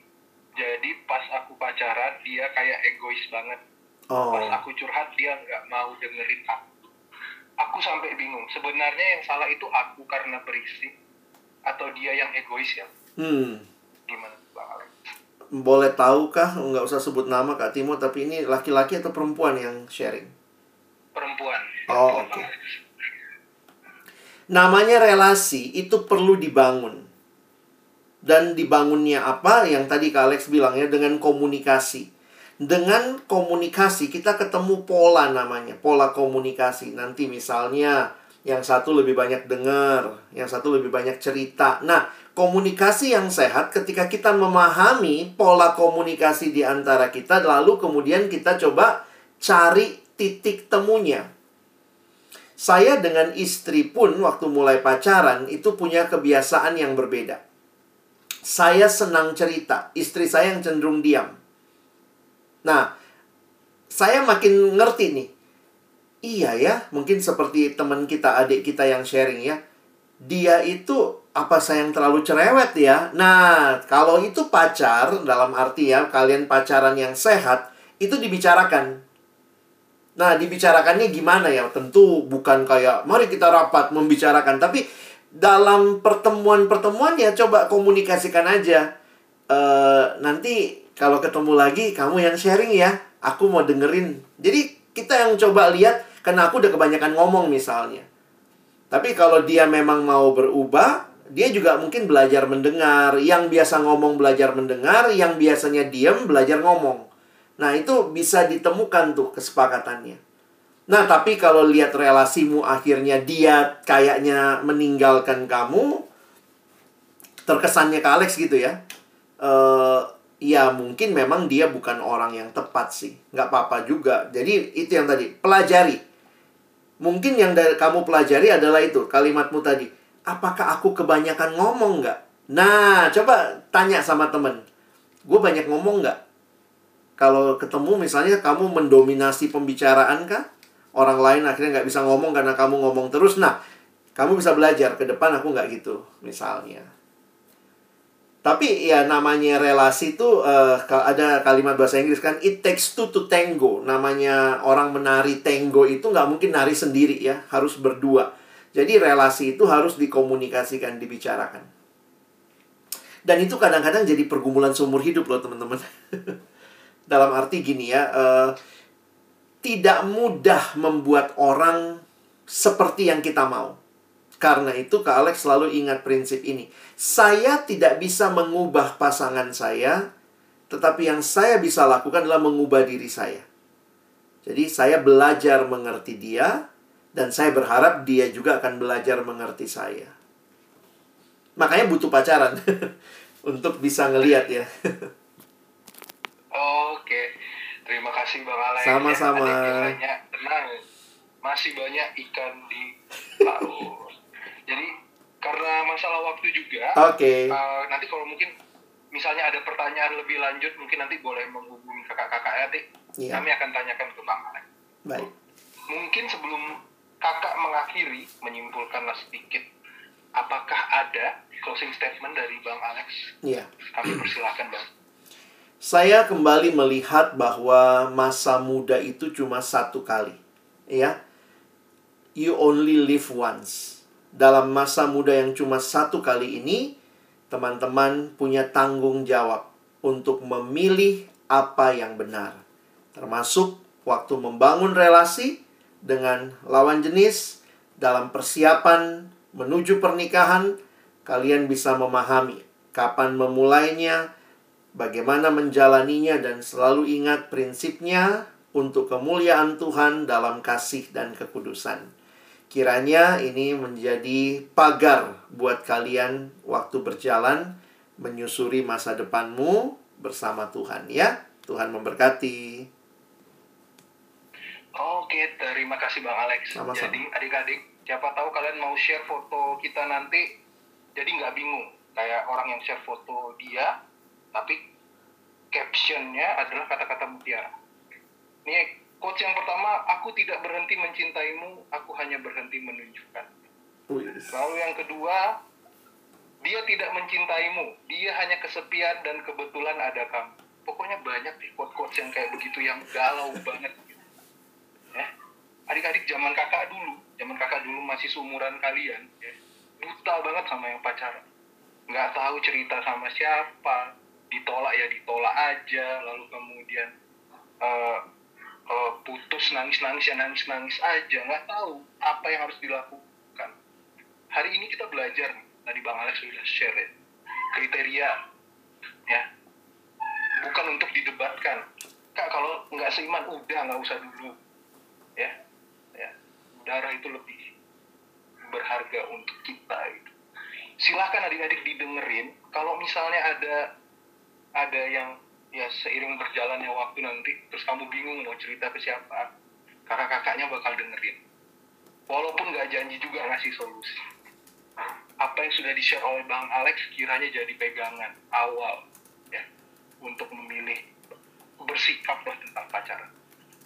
Jadi pas aku pacaran, dia kayak egois banget. Oh, Pas aku curhat, dia nggak mau dengerin aku. Aku sampai bingung. Sebenarnya yang salah itu aku karena berisik atau dia yang egois ya? hmm. Gimana, Bang Alex? Boleh tahu kah? Nggak usah sebut nama Kak Timo, tapi ini laki-laki atau perempuan yang sharing? Perempuan. Oh, oke. Alex. Namanya relasi itu perlu dibangun. Dan dibangunnya apa? Yang tadi Kak Alex bilang ya, dengan komunikasi. Dengan komunikasi kita ketemu pola namanya, pola komunikasi. Nanti misalnya yang satu lebih banyak dengar, yang satu lebih banyak cerita. Nah, komunikasi yang sehat ketika kita memahami pola komunikasi di antara kita, lalu kemudian kita coba cari titik temunya. Saya dengan istri pun waktu mulai pacaran itu punya kebiasaan yang berbeda. Saya senang cerita, istri saya yang cenderung diam. Nah, saya makin ngerti nih. iya ya, mungkin seperti teman kita, adik kita yang sharing ya. Dia itu apa sayang terlalu cerewet ya? Nah, kalau itu pacar dalam arti ya kalian pacaran yang sehat itu dibicarakan. Nah, dibicarakannya gimana ya? Tentu bukan kayak mari kita rapat membicarakan, tapi dalam pertemuan-pertemuan ya coba komunikasikan aja. Eh nanti kalau ketemu lagi kamu yang sharing ya, aku mau dengerin. Jadi kita yang coba lihat karena aku udah kebanyakan ngomong misalnya. Tapi kalau dia memang mau berubah, dia juga mungkin belajar mendengar. Yang biasa ngomong belajar mendengar, yang biasanya diam belajar ngomong. Nah, itu bisa ditemukan tuh kesepakatannya. Nah, tapi kalau lihat relasimu akhirnya dia kayaknya meninggalkan kamu, terkesannya ke Alex gitu ya. Eh, ya mungkin memang dia bukan orang yang tepat sih. Nggak apa-apa juga. Jadi itu yang tadi, pelajari. Mungkin yang dari kamu pelajari adalah itu, kalimatmu tadi. Apakah aku kebanyakan ngomong nggak? Nah, coba tanya sama temen. Gue banyak ngomong nggak? Kalau ketemu misalnya kamu mendominasi pembicaraan kah? Orang lain akhirnya nggak bisa ngomong karena kamu ngomong terus. Nah, kamu bisa belajar ke depan aku nggak gitu, misalnya. Tapi ya namanya relasi itu eh, ka- ada kalimat bahasa Inggris kan it takes two to tango. Namanya orang menari tango itu nggak mungkin nari sendiri ya, harus berdua. Jadi relasi itu harus dikomunikasikan, dibicarakan. Dan itu kadang-kadang jadi pergumulan seumur hidup loh teman-teman. Dalam arti gini ya, eh, tidak mudah membuat orang seperti yang kita mau. Karena itu Kak Alex selalu ingat prinsip ini. Saya tidak bisa mengubah pasangan saya, tetapi yang saya bisa lakukan adalah mengubah diri saya. Jadi saya belajar mengerti dia, dan saya berharap dia juga akan belajar mengerti saya. Makanya butuh pacaran untuk bisa ngeliat ya. Oke, terima kasih Bang Alex. Sama-sama. Ya, tenang, masih banyak ikan di laut. Jadi karena masalah waktu juga, Oke. eh, nanti kalau mungkin misalnya ada pertanyaan lebih lanjut, mungkin nanti boleh menghubungi kakak-kakak ya, nanti Iya. kami akan tanyakan ke Bang Alex. Baik. Mungkin sebelum kakak mengakhiri, menyimpulkanlah sedikit, apakah ada closing statement dari Bang Alex? Iya. Kami persilahkan Bang. Saya kembali melihat bahwa masa muda itu cuma satu kali. Ya. You only live once. Dalam masa muda yang cuma satu kali ini, teman-teman punya tanggung jawab untuk memilih apa yang benar. Termasuk waktu membangun relasi dengan lawan jenis dalam persiapan menuju pernikahan, kalian bisa memahami kapan memulainya, bagaimana menjalaninya dan selalu ingat prinsipnya untuk kemuliaan Tuhan dalam kasih dan kekudusan. Kiranya ini menjadi pagar buat kalian waktu berjalan menyusuri masa depanmu bersama Tuhan ya. Tuhan memberkati. Oke, terima kasih Bang Alex. Sama-sama. Jadi adik-adik, siapa tahu kalian mau share foto kita nanti, jadi nggak bingung. Kayak orang yang share foto dia, tapi captionnya adalah kata-kata mutiara. Ini quotes yang pertama, aku tidak berhenti mencintaimu, aku hanya berhenti menunjukkan. Wih, Lalu yang kedua, dia tidak mencintaimu, dia hanya kesepian dan kebetulan ada kamu. Pokoknya banyak nih quote-quotes yang kayak begitu yang galau banget. Gitu. Ya. Adik-adik zaman kakak dulu, zaman kakak dulu masih seumuran kalian, ya, buta banget sama yang pacaran. Nggak tahu cerita sama siapa, ditolak ya ditolak aja, lalu kemudian eh, eh, putus nangis-nangis ya nangis-nangis aja, nggak tahu apa yang harus dilakukan. Hari ini kita belajar nih, tadi Bang Alex sudah share ya, kriteria ya. Bukan untuk didebatkan. Kak kalau nggak seiman udah nggak usah dulu. Ya ya. Darah itu lebih berharga untuk kita gitu. silahkan adik-adik didengerin. Kalau misalnya ada ada yang ya seiring berjalannya waktu nanti terus kamu bingung mau cerita ke siapa kakak-kakaknya bakal dengerin walaupun nggak janji juga ngasih solusi apa yang sudah di-share oleh Bang Alex kiranya jadi pegangan awal ya untuk memilih bersikaplah tentang pacaran.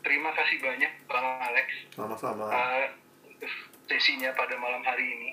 Terima kasih banyak Bang Alex Sama-sama. uh, sesinya pada malam hari ini.